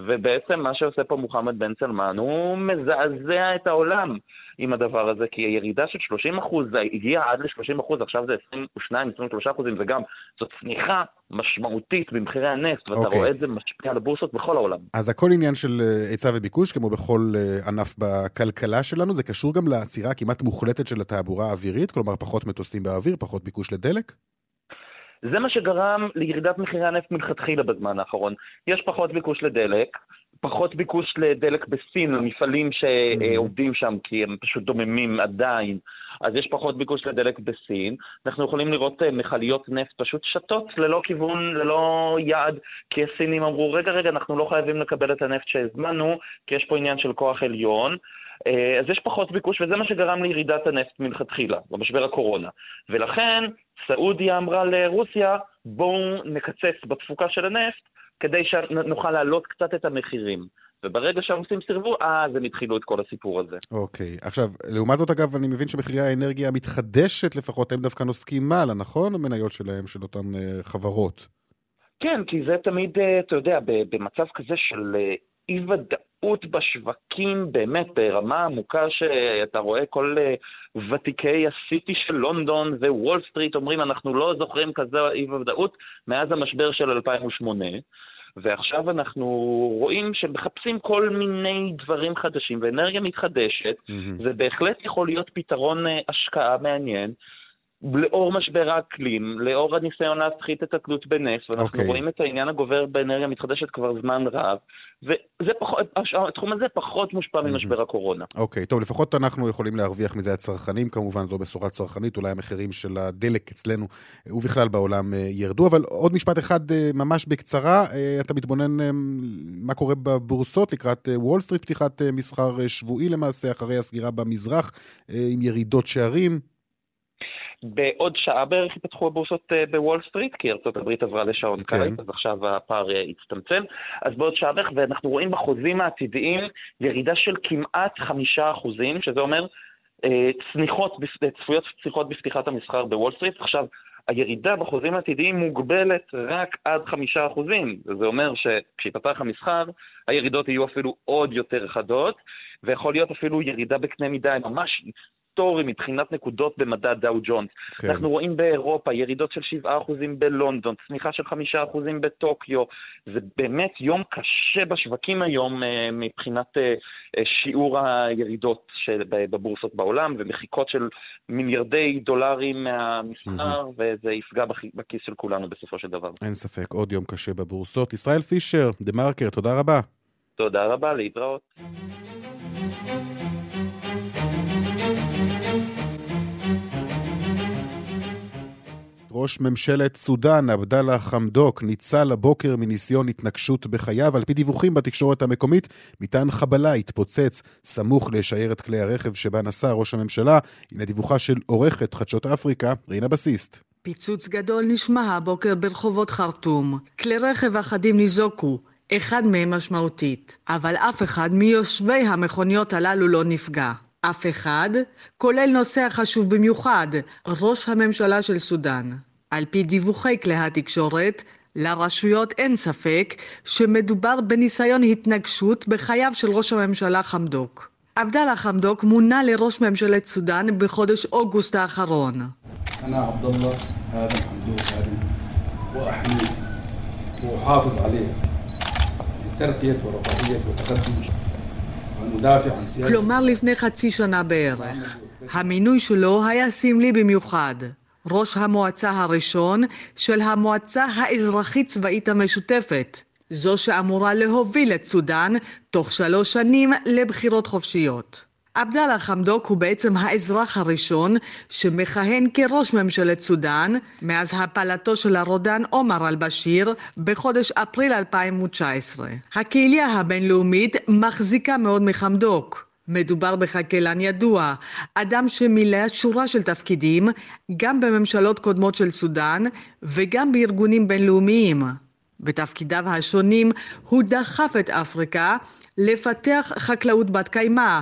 L: ובעצם מה שעושה פה מוחמד בן סלמן, הוא מזעזע את העולם עם הדבר הזה, כי הירידה של 30 אחוז, זה הגיע עד ל-30 אחוז, עכשיו זה 22-23 אחוזים, וגם זאת צניחה משמעותית במחירי הנפט, ואתה okay. אוקיי. רואה את זה משפיע על הבורסות בכל העולם.
A: אז הכל עניין של אה, היצע וביקוש, כמו בכל אה, ענף בכלכלה שלנו, זה קשור גם לעצירה כמעט מוחלטת של התעבורה האווירית, כלומר פחות מטוסים באוויר, פחות ביקוש לדלק?
L: זה מה שגרם לירידת מחירי הנפט מלכתחילה בזמן האחרון. יש פחות ביקוש לדלק, פחות ביקוש לדלק בסין, למפעלים שעובדים שם, כי הם פשוט דוממים עדיין. אז יש פחות ביקוש לדלק בסין. אנחנו יכולים לראות אה, מכליות נפט פשוט שתות ללא כיוון, ללא יעד, כי הסינים אמרו, רגע, רגע, אנחנו לא חייבים לקבל את הנפט שהזמנו, כי יש פה עניין של כוח עליון. אה, אז יש פחות ביקוש, וזה מה שגרם לירידת הנפט מלכתחילה, במשבר הקורונה. ולכן סעודיה אמרה לרוסיה, בואו נקצץ בתפוקה של הנפט, כדי שנוכל להעלות קצת את המחירים. וברגע שהרוסים סירבו, אז הם התחילו את כל הסיפור הזה.
A: אוקיי. Okay. עכשיו, לעומת זאת, אגב, אני מבין שמחירי האנרגיה המתחדשת לפחות, הם דווקא נוסקים מעלה, נכון? המניות שלהם, של אותן uh, חברות.
L: כן, כי זה תמיד, uh, אתה יודע, במצב כזה של uh, אי-ודאות בשווקים, באמת ברמה עמוקה שאתה רואה כל uh, ותיקי הסיטי של לונדון ווול סטריט אומרים, אנחנו לא זוכרים כזה אי-ודאות מאז המשבר של 2008. ועכשיו אנחנו רואים שמחפשים כל מיני דברים חדשים, ואנרגיה מתחדשת, mm-hmm. זה בהחלט יכול להיות פתרון uh, השקעה מעניין. לאור משבר האקלים, לאור הניסיון להפחית את התלות בנפט, ואנחנו okay. אוקיי. רואים את העניין הגובר באנרגיה מתחדשת כבר זמן רב, והתחום הזה פחות מושפע ממשבר הקורונה.
A: אוקיי, okay, טוב, לפחות אנחנו יכולים להרוויח מזה הצרכנים, כמובן זו בשורה צרכנית, אולי המחירים של הדלק אצלנו ובכלל בעולם אה, ירדו, אבל עוד משפט אחד אה, ממש בקצרה, אה, אתה מתבונן מה קורה בבורסות לקראת וול סטריט, פתיחת מסחר שבועי למעשה, אחרי הסגירה במזרח, עם ירידות שערים.
L: בעוד שעה בערך ייפתחו הבורסות אה, בוול סטריט, כי ארצות הברית עברה לשעון כן. קיץ, אז עכשיו הפער אה, הצטמצם. אז בעוד שעה בערך, ואנחנו רואים בחוזים העתידיים ירידה של כמעט חמישה אחוזים, שזה אומר אה, צניחות, צפויות צניחות בפתיחת המסחר בוול סטריט. עכשיו, הירידה בחוזים העתידיים מוגבלת רק עד חמישה אחוזים. זה אומר שכשיפתח המסחר, הירידות יהיו אפילו עוד יותר חדות, ויכול להיות אפילו ירידה בקנה מידה, ממש היסטורי מבחינת נקודות במדד דאו ג'ונס. כן. אנחנו רואים באירופה ירידות של 7% בלונדון, צניחה של 5% בטוקיו. זה באמת יום קשה בשווקים היום אה, מבחינת אה, אה, שיעור הירידות בבורסות בעולם, ומחיקות של מיליארדי דולרים מהמסחר, mm-hmm. וזה יפגע בכיס של כולנו בסופו של דבר.
A: אין ספק, עוד יום קשה בבורסות. ישראל פישר, דה מרקר, תודה רבה.
L: תודה רבה, להתראות.
A: ראש ממשלת סודאן, עבדאללה חמדוק, ניצל הבוקר מניסיון התנגשות בחייו. על פי דיווחים בתקשורת המקומית, מטען חבלה התפוצץ סמוך לשיירת כלי הרכב שבה נסע ראש הממשלה. הנה דיווחה של עורכת חדשות אפריקה, רינה בסיסט.
M: פיצוץ גדול נשמע הבוקר ברחובות חרטום. כלי רכב אחדים ניזוקו, אחד מהם משמעותית, אבל אף אחד מיושבי המכוניות הללו לא נפגע. אף אחד, כולל נושא חשוב במיוחד, ראש הממשלה של סודאן. על פי דיווחי כלי התקשורת, לרשויות אין ספק שמדובר בניסיון התנגשות בחייו של ראש הממשלה חמדוק. עבדאללה חמדוק מונה לראש ממשלת סודאן בחודש אוגוסט האחרון. כלומר לפני חצי שנה בערך. המינוי שלו היה סמלי במיוחד. ראש המועצה הראשון של המועצה האזרחית צבאית המשותפת, זו שאמורה להוביל את סודאן תוך שלוש שנים לבחירות חופשיות. עבדאללה חמדוק הוא בעצם האזרח הראשון שמכהן כראש ממשלת סודאן מאז הפלתו של הרודן עומר אל-בשיר בחודש אפריל 2019. הקהילה הבינלאומית מחזיקה מאוד מחמדוק. מדובר בכלכלן ידוע, אדם שמילא שורה של תפקידים גם בממשלות קודמות של סודאן וגם בארגונים בינלאומיים. בתפקידיו השונים הוא דחף את אפריקה לפתח חקלאות בת קיימא,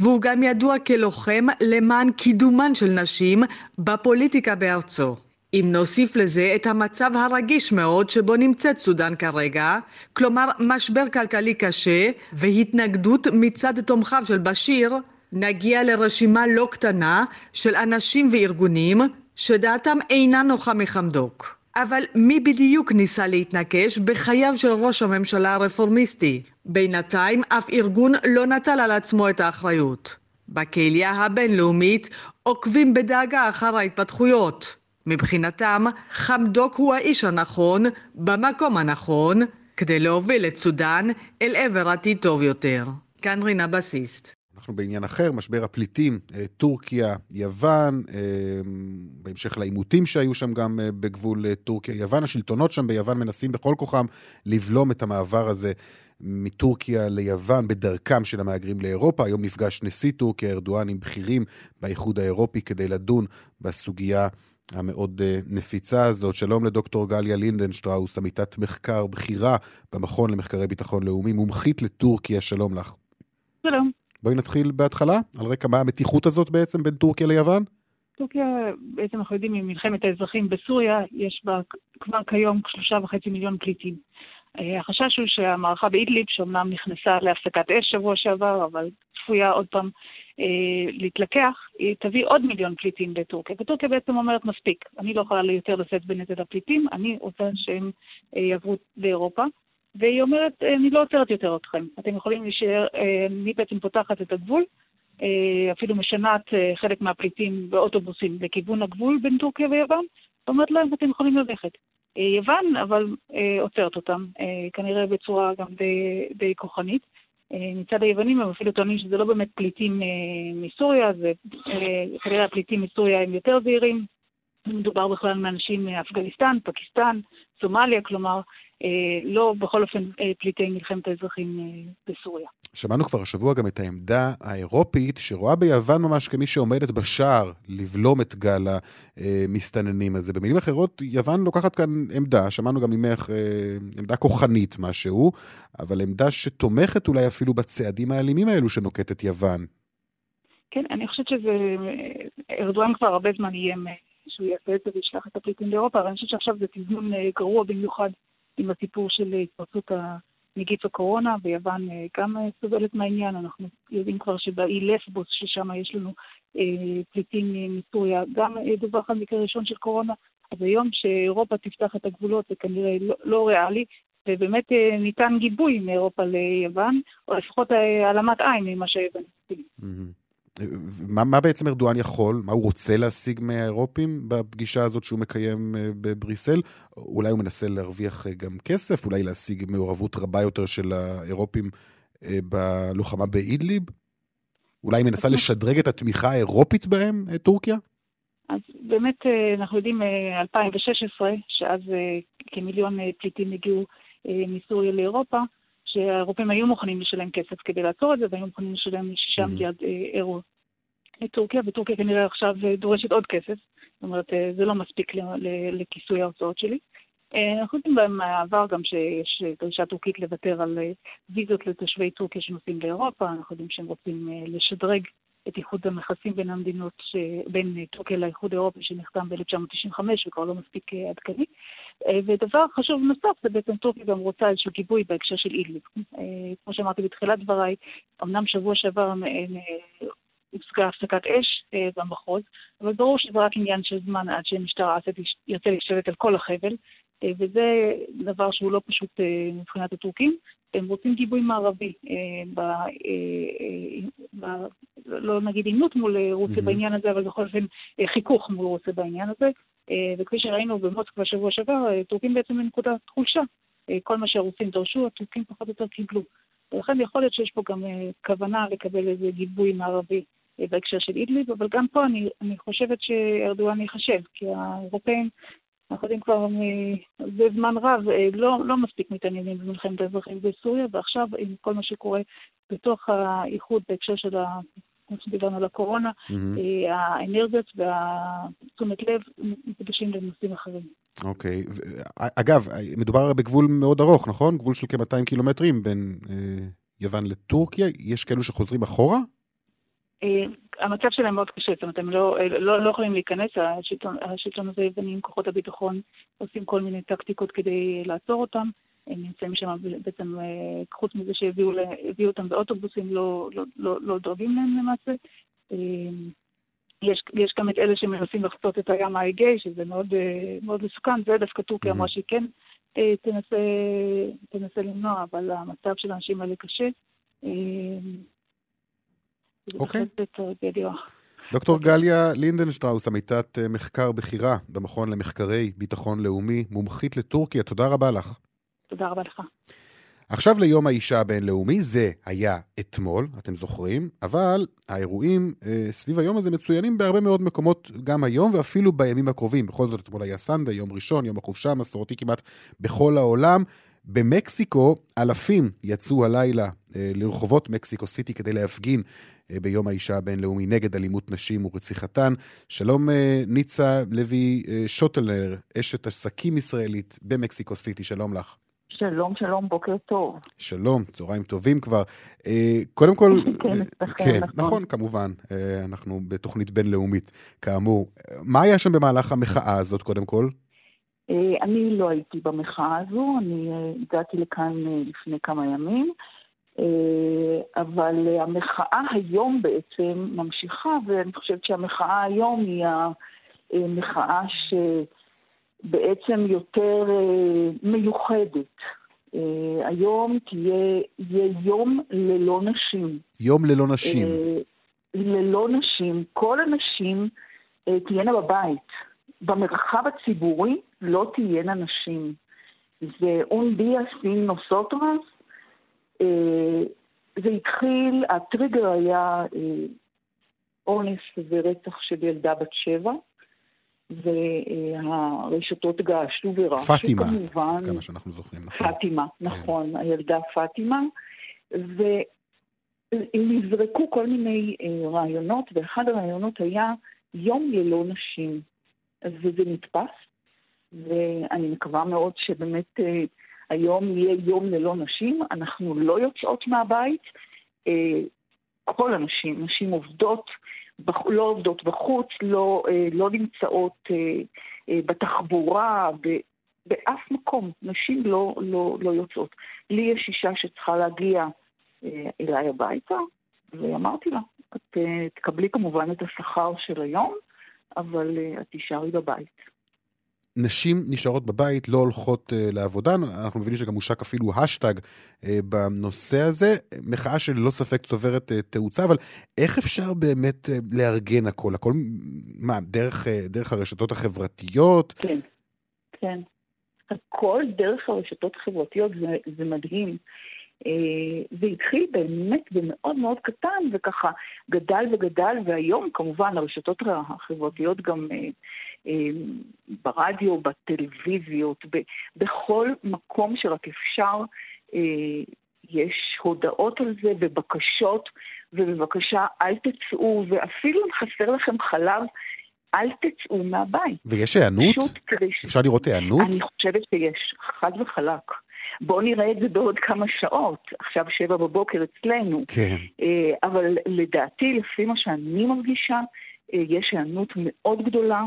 M: והוא גם ידוע כלוחם למען קידומן של נשים בפוליטיקה בארצו. אם נוסיף לזה את המצב הרגיש מאוד שבו נמצאת סודאן כרגע, כלומר משבר כלכלי קשה והתנגדות מצד תומכיו של בשיר, נגיע לרשימה לא קטנה של אנשים וארגונים שדעתם אינה נוחה מחמדוק. אבל מי בדיוק ניסה להתנקש בחייו של ראש הממשלה הרפורמיסטי? בינתיים אף ארגון לא נטל על עצמו את האחריות. בקהילה הבינלאומית עוקבים בדאגה אחר ההתפתחויות. מבחינתם, חמדוק הוא האיש הנכון, במקום הנכון, כדי להוביל את סודאן אל עבר עתיד טוב יותר. כאן רינה בסיסט.
A: אנחנו בעניין אחר, משבר הפליטים, אה, טורקיה, יוון, אה, בהמשך לעימותים שהיו שם גם אה, בגבול טורקיה-יוון. השלטונות שם ביוון מנסים בכל כוחם לבלום את המעבר הזה מטורקיה ליוון בדרכם של המהגרים לאירופה. היום נפגש נשיא טורקיה, ארדואן, עם בכירים באיחוד האירופי כדי לדון בסוגיה המאוד נפיצה הזאת. שלום לדוקטור גליה לינדנשטראוס, עמיתת מחקר בכירה במכון למחקרי ביטחון לאומי, מומחית לטורקיה, שלום לך.
N: שלום.
A: בואי נתחיל בהתחלה, על רקע מה המתיחות הזאת בעצם בין טורקיה ליוון?
N: טורקיה, בעצם אנחנו יודעים ממלחמת האזרחים בסוריה, יש בה כבר כיום שלושה וחצי מיליון פליטים. אה, החשש הוא שהמערכה באידליב, שאומנם נכנסה להפסקת אש שבוע שעבר, אבל צפויה עוד פעם אה, להתלקח, היא תביא עוד מיליון פליטים לטורקיה. וטורקיה בעצם אומרת, מספיק, אני לא יכולה יותר לשאת בנטל הפליטים, אני רוצה שהם אה, יעברו לאירופה. והיא אומרת, אה, אני לא עוצרת יותר אתכם, אתם יכולים להישאר, אה, אני בעצם פותחת את הגבול, אה, אפילו משנעת חלק מהפליטים באוטובוסים לכיוון הגבול בין טורקיה ויוון, ואומרת להם, אתם יכולים ללכת. יוון, אבל עוצרת אותם, כנראה בצורה גם די, די כוחנית. מצד היוונים הם אפילו טוענים שזה לא באמת פליטים מסוריה, זה כנראה הפליטים מסוריה הם יותר זהירים, מדובר בכלל מאנשים מאפגניסטן, פקיסטן, סומליה, כלומר, אה, לא בכל אופן אה, פליטי מלחמת האזרחים אה, בסוריה.
A: שמענו כבר השבוע גם את העמדה האירופית, שרואה ביוון ממש כמי שעומדת בשער לבלום את גל המסתננים הזה. במילים אחרות, יוון לוקחת כאן עמדה, שמענו גם ממך עמדה כוחנית משהו, אבל עמדה שתומכת אולי אפילו בצעדים האלימים האלו שנוקטת יוון.
N: כן, אני חושבת שזה... ארדואן כבר הרבה זמן איים שהוא יעשה את זה וישלח את הפליטים לאירופה, אבל אני חושבת שעכשיו זה תזמון גרוע במיוחד עם הסיפור של התפרצות נגיף הקורונה, ויוון אה, גם אה, סובלת מהעניין. אנחנו יודעים כבר שבאי לפבוס, ששם יש לנו אה, פליטים מסוריה, גם דווח על מקרה ראשון של קורונה. אז היום שאירופה תפתח את הגבולות זה כנראה לא, לא ריאלי, ובאמת ניתן גיבוי מאירופה ליוון, או לפחות העלמת עין ממה שיוון עושים.
A: מה, מה בעצם ארדואן יכול, מה הוא רוצה להשיג מהאירופים בפגישה הזאת שהוא מקיים אה, בבריסל? אולי הוא מנסה להרוויח אה, גם כסף, אולי להשיג מעורבות רבה יותר של האירופים אה, בלוחמה באידליב? אולי היא מנסה לשדרג את התמיכה האירופית בהם, טורקיה?
N: אז באמת אנחנו יודעים, 2016, שאז כמיליון פליטים הגיעו מסוריה לאירופה, שהאירופים היו מוכנים לשלם כסף כדי לעצור את זה, והיו מוכנים לשלם 6 מיליארד אה, אירו לטורקיה, וטורקיה כנראה עכשיו אה, דורשת עוד כסף, זאת אומרת, אה, זה לא מספיק לכיסוי ההוצאות שלי. אנחנו יודעים במעבר גם שיש דרישה טורקית לוותר על ויזות לתושבי טורקיה שנוסעים לאירופה, אנחנו יודעים שהם רוצים לשדרג את איחוד המכסים בין המדינות, בין טורקיה לאיחוד האירופי שנחתם ב-1995 וכבר לא מספיק עדכני. אה, ודבר חשוב נוסף, זה בעצם טורקיה גם רוצה איזשהו גיבוי בהקשר של אידליב. אה, כמו שאמרתי בתחילת דבריי, אמנם שבוע שעבר אה, הושגה הפסקת אש במחוז, אבל ברור שזה רק עניין של זמן עד שהמשטרה ירצה להשתלט על כל החבל, וזה דבר שהוא לא פשוט מבחינת הטורקים. הם רוצים גיבוי מערבי, ב, ב, לא נגיד עימות מול רוסיה mm-hmm. בעניין הזה, אבל בכל אופן חיכוך מול רוסיה בעניין הזה. וכפי שראינו במוסקבה בשבוע שעבר, טורקים בעצם בנקודת חולשה. כל מה שהרוסים דרשו, הטורקים פחות או יותר קיבלו. ולכן יכול להיות שיש פה גם כוונה לקבל איזה גיבוי מערבי בהקשר של אידליב, אבל גם פה אני, אני חושבת שארדואן ייחשב, כי האירופאים, אנחנו יודעים כבר בזמן רב, לא, לא מספיק מתעניינים במלחמת האזרחים בסוריה, ועכשיו עם כל מה שקורה בתוך האיחוד בהקשר של ה... כמו שדיברנו על הקורונה, mm-hmm. האנרגיות והתשומת לב מתגשים לנושאים אחרים.
A: אוקיי. Okay. אגב, מדובר בגבול מאוד ארוך, נכון? גבול של כ-200 קילומטרים בין אה, יוון לטורקיה. יש כאלו שחוזרים אחורה?
N: אה, המצב שלהם מאוד קשה, זאת אומרת, הם לא, לא, לא יכולים להיכנס, השלטון, השלטון הזה יוונים, כוחות הביטחון עושים כל מיני טקטיקות כדי לעצור אותם. הם נמצאים שם בעצם, אה, חוץ מזה שהביאו אותם באוטובוסים, לא, לא, לא, לא דואגים להם למעשה. אה, יש, יש גם את אלה שמנסים לחצות את הים האגאי, שזה מאוד, מאוד מסוכן, זה דווקא טורקיה אמרה שהיא כן תנסה, תנסה למנוע, אבל המצב של האנשים האלה קשה.
A: אוקיי. דוקטור גליה לינדנשטראוס, עמיתת אה, מחקר בכירה במכון למחקרי ביטחון לאומי, מומחית לטורקיה, תודה רבה לך.
N: תודה רבה לך.
A: עכשיו ליום האישה הבינלאומי, זה היה אתמול, אתם זוכרים, אבל האירועים אה, סביב היום הזה מצוינים בהרבה מאוד מקומות גם היום ואפילו בימים הקרובים. בכל זאת, אתמול היה Sunday, יום ראשון, יום החופשה המסורתי כמעט בכל העולם. במקסיקו אלפים יצאו הלילה אה, לרחובות מקסיקו סיטי כדי להפגין ביום האישה הבינלאומי נגד אלימות נשים ורציחתן. שלום אה, ניצה לוי שוטלר, אשת עסקים ישראלית במקסיקו סיטי, שלום לך.
O: שלום, שלום, בוקר טוב.
A: שלום, צהריים טובים כבר. קודם כל... כן, כן, נכון. נכון, כמובן, אנחנו בתוכנית בינלאומית, כאמור. מה היה שם במהלך המחאה הזאת, קודם כל?
O: אני לא הייתי במחאה הזו, אני הגעתי לכאן לפני כמה ימים. אה, אבל המחאה היום בעצם ממשיכה, ואני חושבת שהמחאה היום היא המחאה שבעצם יותר אה, מיוחדת. אה, היום תהיה, יהיה יום ללא נשים.
A: יום ללא נשים.
O: ללא נשים. כל הנשים תהיינה בבית. במרחב הציבורי לא תהיינה נשים. זה un día sin nosotras, אה, זה התחיל, הטריגר היה אה, אונס ורצח של ילדה בת שבע, והרשתות געשו ורעשו
A: פאטימה, כמובן. כמה שאנחנו זוכרים,
O: נכון. פאטימה, כן. נכון, הילדה פאטימה. ונזרקו כל מיני אה, רעיונות, ואחד הרעיונות היה יום ללא נשים. וזה נתפס, ואני מקווה מאוד שבאמת היום יהיה יום ללא נשים, אנחנו לא יוצאות מהבית. אה, כל הנשים, נשים עובדות, לא עובדות בחוץ, לא, אה, לא נמצאות אה, בתחבורה, באף מקום. נשים לא, לא, לא יוצאות. לי יש אישה שצריכה להגיע אליי הביתה, ואמרתי לה, את תקבלי כמובן את השכר של היום, אבל את תישארי בבית.
A: נשים נשארות בבית, לא הולכות uh, לעבודה. אנחנו מבינים שגם הושק אפילו השטג uh, בנושא הזה. מחאה שללא ספק צוברת uh, תאוצה, אבל איך אפשר באמת לארגן הכל? הכל, מה, דרך, דרך הרשתות החברתיות?
O: כן, כן. הכל דרך הרשתות החברתיות, זה, זה מדהים. זה התחיל באמת במאוד מאוד קטן, וככה גדל וגדל, והיום כמובן הרשתות החברתיות גם אה, ברדיו, בטלוויזיות, בכל מקום שרק אפשר, אה, יש הודעות על זה ובקשות, ובבקשה אל תצאו, ואפילו אם חסר לכם חלב, אל תצאו מהבית.
A: ויש היענות? אפשר לראות היענות?
O: אני חושבת שיש, חד וחלק. בואו נראה את זה בעוד כמה שעות, עכשיו שבע בבוקר אצלנו.
A: כן.
O: אה, אבל לדעתי, לפי מה שאני מרגישה, יש היענות מאוד גדולה.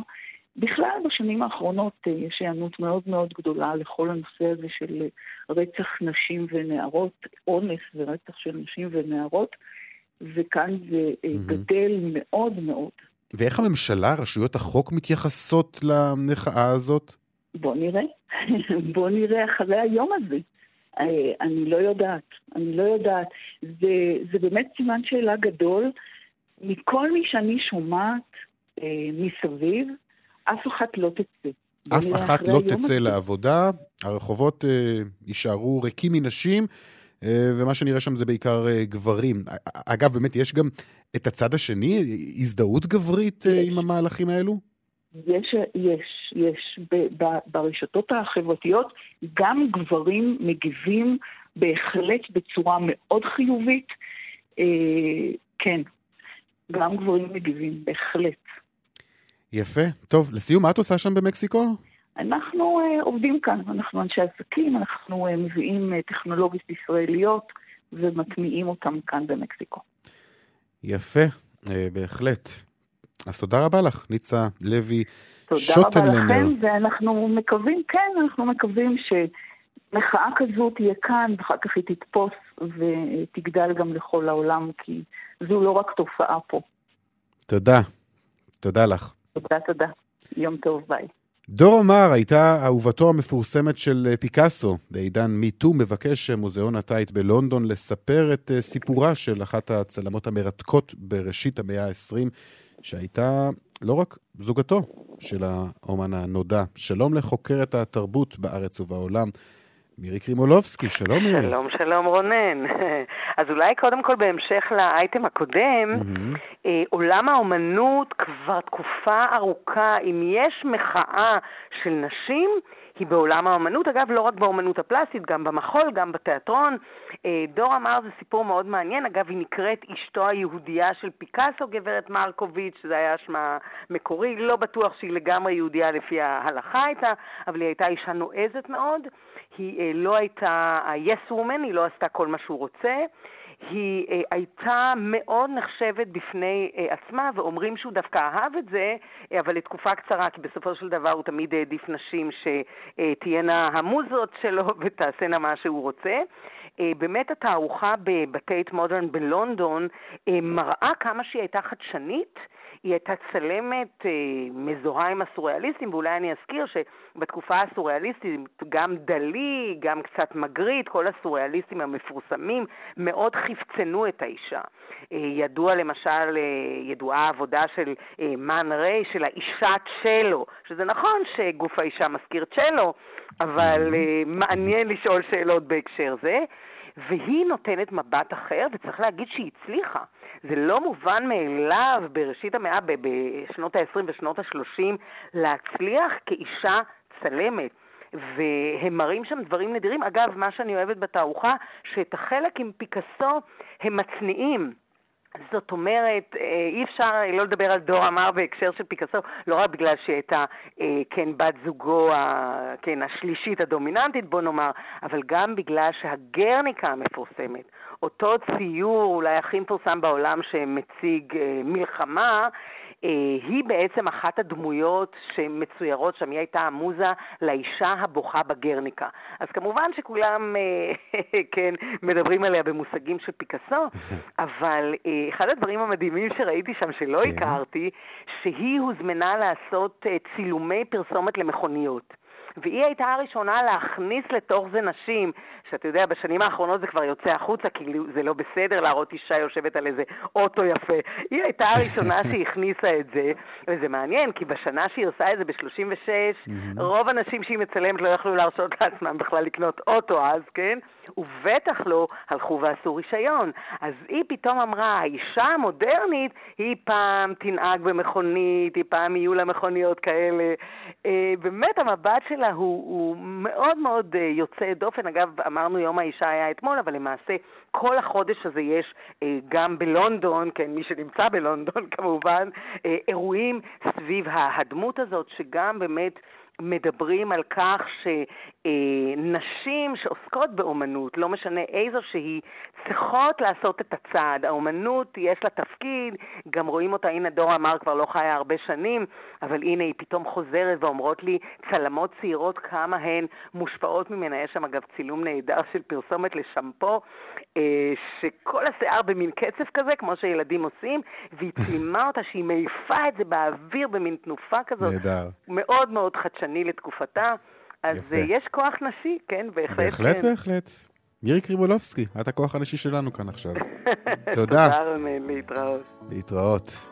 O: בכלל בשנים האחרונות אה, יש היענות מאוד מאוד גדולה לכל הנושא הזה של רצח נשים ונערות, אונס ורצח של נשים ונערות, וכאן זה mm-hmm. גדל מאוד מאוד.
A: ואיך הממשלה, רשויות החוק מתייחסות למחאה הזאת?
O: בוא נראה. בוא נראה אחרי היום הזה. אה, אני לא יודעת, אני לא יודעת. זה, זה באמת סימן שאלה גדול. מכל מי שאני שומעת אה, מסביב, אף אחת לא תצא.
A: אף אחת לא תצא הזה. לעבודה, הרחובות אה, יישארו ריקים מנשים, אה, ומה שנראה שם זה בעיקר אה, גברים. אגב, באמת, יש גם את הצד השני, הזדהות גברית עם המהלכים האלו?
O: יש, יש, יש. ב, ב, ברשתות החברתיות גם גברים מגיבים בהחלט בצורה מאוד חיובית. אה, כן, גם גברים מגיבים, בהחלט.
A: יפה. טוב, לסיום, מה את עושה שם במקסיקו?
O: אנחנו uh, עובדים כאן, אנחנו אנשי עסקים, אנחנו uh, מביאים uh, טכנולוגיות ישראליות ומטמיעים אותם כאן במקסיקו.
A: יפה, uh, בהחלט. אז תודה רבה לך, ניצה לוי שוטנלנר. תודה רבה לכם,
O: ואנחנו מקווים, כן, אנחנו מקווים שמחאה כזו תהיה כאן, ואחר כך היא תתפוס ותגדל גם לכל העולם, כי זו לא רק תופעה פה.
A: תודה. תודה לך.
O: תודה, תודה. יום טוב, ביי.
A: דור אמר הייתה אהובתו המפורסמת של פיקאסו. בעידן מיטו מבקש מוזיאון הטייט בלונדון לספר את סיפורה של אחת הצלמות המרתקות בראשית המאה ה-20, שהייתה לא רק זוגתו של האומן הנודע. שלום לחוקרת התרבות בארץ ובעולם, מירי קרימולובסקי, שלום מירי.
P: שלום, שלום רונן. אז אולי קודם כל בהמשך לאייטם הקודם, mm-hmm. אה, עולם האומנות כבר תקופה ארוכה, אם יש מחאה של נשים, היא בעולם האומנות, אגב, לא רק באומנות הפלסטית, גם במחול, גם בתיאטרון. אה, דור אמר זה סיפור מאוד מעניין, אגב, היא נקראת אשתו היהודייה של פיקאסו, גברת מרקוביץ', זה היה שמה מקורי, לא בטוח שהיא לגמרי יהודייה לפי ההלכה הייתה, אבל היא הייתה אישה נועזת מאוד. היא אה, לא הייתה ה-yes woman, היא לא עשתה כל מה שהוא רוצה. היא אה, הייתה מאוד נחשבת בפני אה, עצמה, ואומרים שהוא דווקא אהב את זה, אה, אבל לתקופה קצרה, כי בסופו של דבר הוא תמיד העדיף נשים שתהיינה המוזות שלו ותעשינה מה שהוא רוצה. אה, באמת התערוכה בבתי מודרן בלונדון אה, מראה כמה שהיא הייתה חדשנית. היא הייתה צלמת אה, מזוהה עם הסוריאליסטים, ואולי אני אזכיר שבתקופה הסוריאליסטית גם דלי, גם קצת מגריט, כל הסוריאליסטים המפורסמים מאוד חפצנו את האישה. אה, ידוע למשל, אה, ידועה העבודה של מן ריי, של האישה צ'לו, שזה נכון שגוף האישה מזכיר צ'לו, אבל מעניין לשאול שאלות בהקשר זה. והיא נותנת מבט אחר, וצריך להגיד שהיא הצליחה. זה לא מובן מאליו בראשית המאה, בשנות ה-20 ושנות ה-30, להצליח כאישה צלמת. והם מראים שם דברים נדירים. אגב, מה שאני אוהבת בתערוכה, שאת החלק עם פיקאסו הם מצניעים. זאת אומרת, אה, אי אפשר לא לדבר על דור אמר בהקשר של פיקאסו, לא רק בגלל שהיא הייתה, אה, כן, בת זוגו, כן, השלישית הדומיננטית, בוא נאמר, אבל גם בגלל שהגרניקה המפורסמת, אותו ציור אולי הכי מפורסם בעולם שמציג אה, מלחמה, אה, היא בעצם אחת הדמויות שמצוירות שם, היא הייתה המוזה לאישה הבוכה בגרניקה. אז כמובן שכולם, אה, כן, מדברים עליה במושגים של פיקאסו, אבל אה, אחד הדברים המדהימים שראיתי שם שלא כן. הכרתי, שהיא הוזמנה לעשות צילומי פרסומת למכוניות. והיא הייתה הראשונה להכניס לתוך זה נשים, שאתה יודע, בשנים האחרונות זה כבר יוצא החוצה, כי זה לא בסדר להראות אישה יושבת על איזה אוטו יפה. היא הייתה הראשונה שהכניסה את זה, וזה מעניין, כי בשנה שהיא עושה את זה, ב-36, mm-hmm. רוב הנשים שהיא מצלמת לא יכלו להרשות לעצמם בכלל לקנות אוטו אז, כן? ובטח לא הלכו ועשו רישיון. אז היא פתאום אמרה, האישה המודרנית, היא פעם תנהג במכונית, היא פעם יהיו לה מכוניות כאלה. אה, באמת המבט שלה הוא, הוא מאוד מאוד אה, יוצא דופן. אגב, אמרנו יום האישה היה אתמול, אבל למעשה כל החודש הזה יש אה, גם בלונדון, כן, מי שנמצא בלונדון כמובן, אירועים סביב הדמות הזאת, שגם באמת... מדברים על כך שנשים שעוסקות באומנות, לא משנה איזו שהיא, צריכות לעשות את הצעד. האומנות, יש לה תפקיד, גם רואים אותה, הנה דורה אמר כבר לא חיה הרבה שנים, אבל הנה היא פתאום חוזרת ואומרות לי צלמות צעירות כמה הן מושפעות ממנה. יש שם אגב צילום נהדר של פרסומת לשמפו, אה, שכל השיער במין קצב כזה, כמו שילדים עושים, והיא צילמה אותה שהיא מעיפה את זה באוויר במין תנופה כזאת. נהדר. מאוד מאוד. חדשני לתקופתה. אז יפה. יש כוח נשי, כן, בהחלט.
A: בהחלט,
P: כן.
A: בהחלט. מירי קריבולובסקי, את הכוח הנשי שלנו כאן עכשיו. תודה.
P: תודה, רונן, להתראות.
A: להתראות.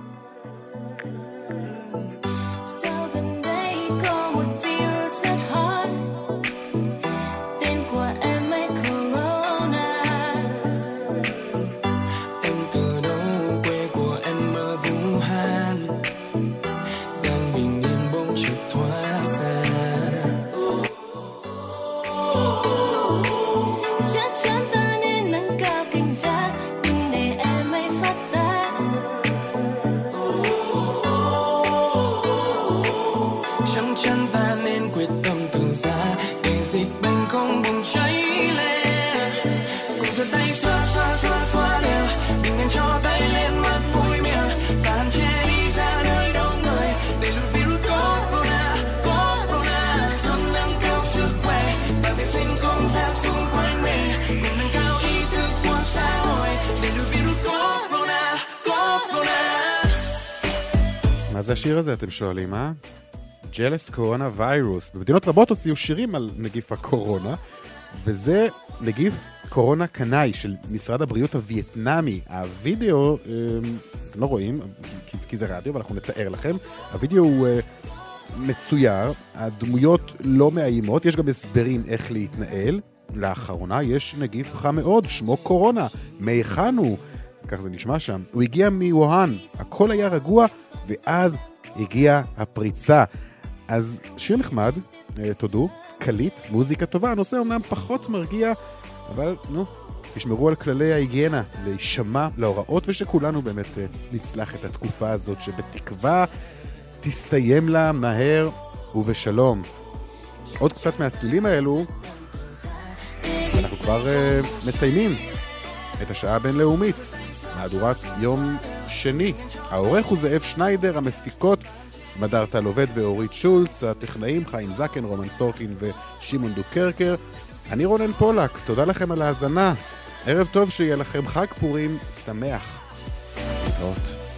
A: זה השיר הזה, אתם שואלים, אה? ג'לס קורונה ויירוס. במדינות רבות הוציאו שירים על נגיף הקורונה, וזה נגיף קורונה קנאי של משרד הבריאות הווייטנאמי. הווידאו, אמ, אתם לא רואים, כי, כי זה רדיו, ואנחנו נתאר לכם. הווידאו הוא אה, מצויר, הדמויות לא מאיימות, יש גם הסברים איך להתנהל. לאחרונה יש נגיף חם מאוד, שמו קורונה. מהיכן הוא? כך זה נשמע שם. הוא הגיע מווהאן, הכל היה רגוע, ואז הגיעה הפריצה. אז שיר נחמד, אה, תודו, קליט, מוזיקה טובה, הנושא אומנם פחות מרגיע, אבל נו, תשמרו על כללי ההיגיינה, להישמע להוראות, ושכולנו באמת אה, נצלח את התקופה הזאת, שבתקווה תסתיים לה מהר ובשלום. עוד קצת מהצלילים האלו, אנחנו כבר uh, מסיימים את השעה הבינלאומית. מהדורת יום שני. העורך הוא זאב שניידר, המפיקות סמדר טל עובד ואורית שולץ, הטכנאים חיים זקן, רומן סורקין ושמעון דוקרקר. אני רונן פולק, תודה לכם על ההאזנה. ערב טוב, שיהיה לכם חג פורים שמח. להתראות.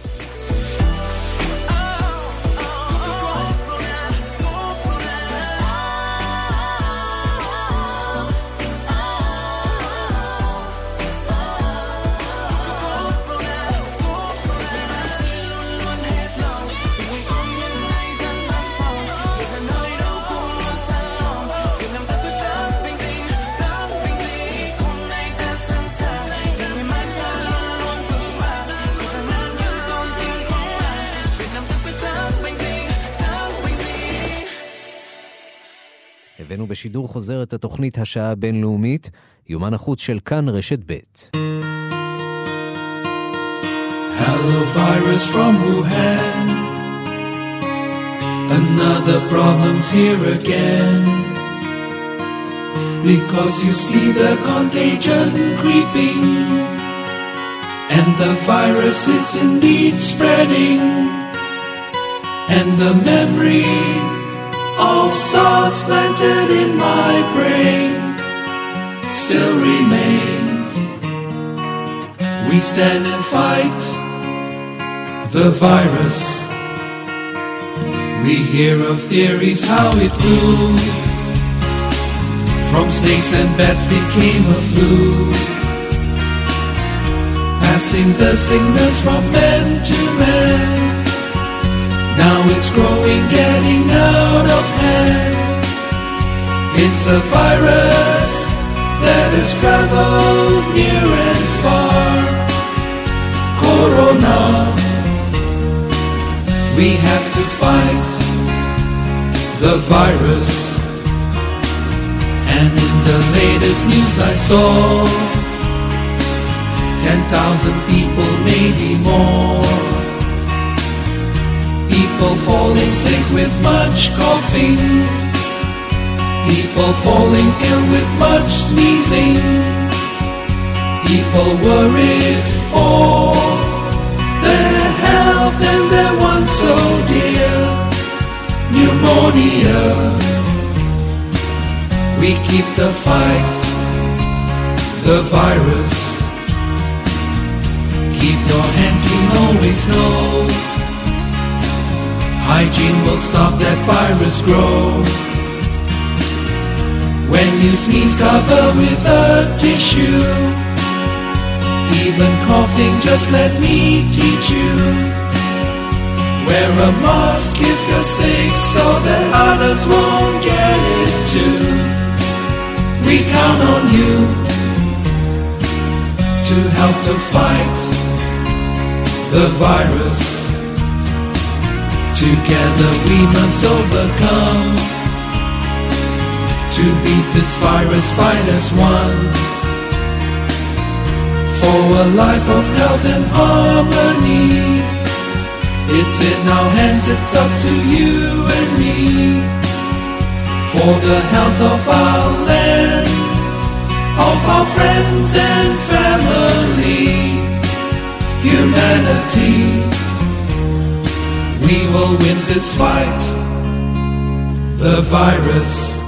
Q: הבאנו בשידור חוזר את התוכנית השעה הבינלאומית, יומן החוץ של כאן רשת ב'. Hello virus from Wuhan Another problem's here again Because you see the contagion creeping And the virus is indeed spreading And the memory of sauce planted in my brain still remains. We stand and fight the virus. We hear of theories how it grew. From snakes and bats became a flu. Passing the signals from man to man now it's growing, getting out of hand. It's a virus that has traveled near and far. Corona, we have to fight the virus. And in the latest news I saw, 10,000 people, maybe more People falling sick with much coughing. People falling ill with much sneezing. People worried for their health and their one oh so dear. Pneumonia. We keep the fight, the virus. Keep your hands clean, always know
R: Hygiene will stop that virus grow. When you sneeze, cover with a tissue. Even coughing, just let me teach you. Wear a mask if you're sick so that others won't get it too. We count on you to help to fight the virus. Together we must overcome To beat this virus, fight as one. For a life of health and harmony It's in our hands, it's up to you and me. For the health of our land Of our friends and family Humanity. We will win this fight. The virus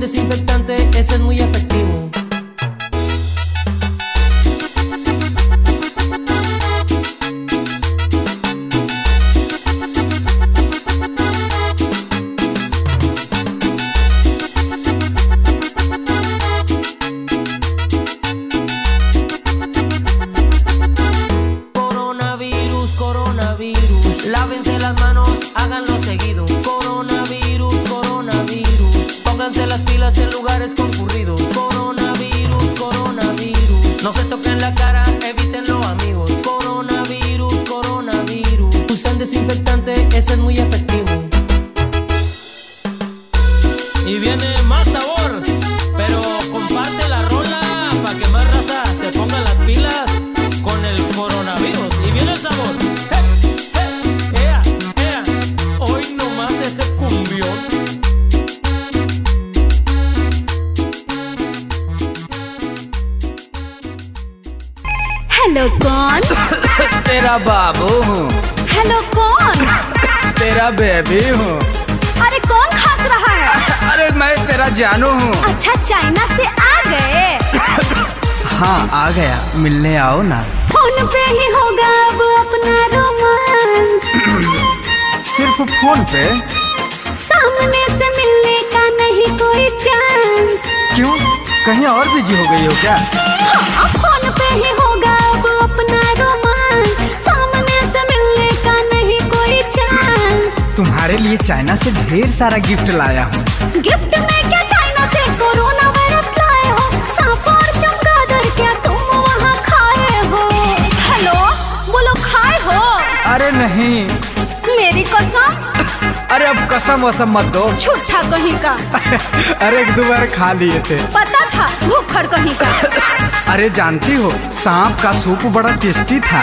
S: desinfectante, ese es muy efectivo.
T: Busy हो
S: गई हो क्या?
U: हाँ फ़ोन पे ही होगा अब अपना रोमांस। सामने से मिलने का नहीं कोई चांस
S: तुम्हारे लिए चाइना से ढेर सारा गिफ्ट लाया हूँ।
U: गिफ्ट में
S: कसम वसम मत दो।
U: झूठा कहीं का।
S: अरे एक दो बार खा लिए थे।
U: पता था भूखड़ कहीं का।
S: अरे जानती हो सांप का सूप बड़ा टेस्टी था।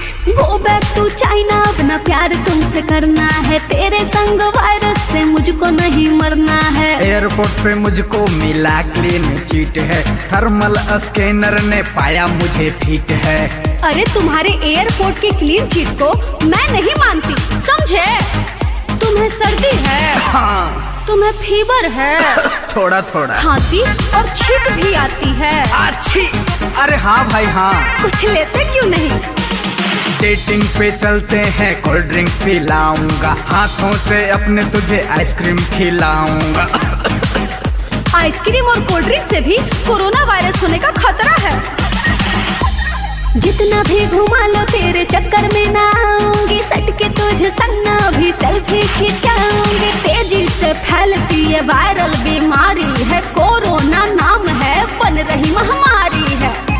U: वो बैक टू चाइना अपना प्यार तुमसे करना है। तेरे संग वायरस से मुझको नहीं मरना है।
S: एयरपोर्ट पे मुझको मिला क्लीन चीट है। थर्मल स्कैनर ने पाया मुझे फिट है।
U: अरे तुम्हारे एयरपोर्ट की क्लीन चिट को मैं नहीं मानती समझे? तुम्हें सर्दी है।
S: हाँ।
U: तुम्हें फीवर है।
S: थोड़ा थोड़ा।
U: खांसी और छींक भी आती है।
S: अच्छी अरे हाँ भाई हाँ।
U: कुछ लेते क्यों नहीं?
S: डेटिंग पे चलते हैं कोल्ड ड्रिंक पिलाऊँगा। हाथों से अपने तुझे आइसक्रीम खिलाऊँगा।
U: आइसक्रीम और कोल्ड ड्रिंक से भी कोरोना वायरस होने का खतरा है। जितना भी घुमा लो तेरे चक्कर में ना आऊँगी। सट के तुझे सन्ना भी सेल्फी खिंचाऊँगी। तेज़ी से फैलती है वायरल बीमारी है, कोरोना नाम है, बन रही महामारी है।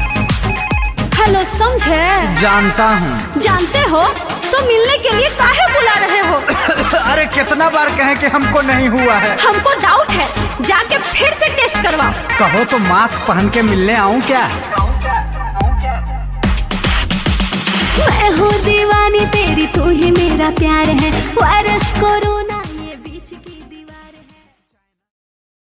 U: हेलो समझे?
S: जानता हूँ।
U: जानते हो तो मिलने के लिए काहे बुला रहे हो?
S: अरे कितना बार कहें कि हमको नहीं हुआ है।
U: हमको डाउट है जाके फिर से टेस्ट करवाओ।
S: कहो तो मास्क पहन के मिलने आऊँ क्या?
U: मैं हूँ दीवानी तेरी तू ही मेरा प्यार है। Virus corona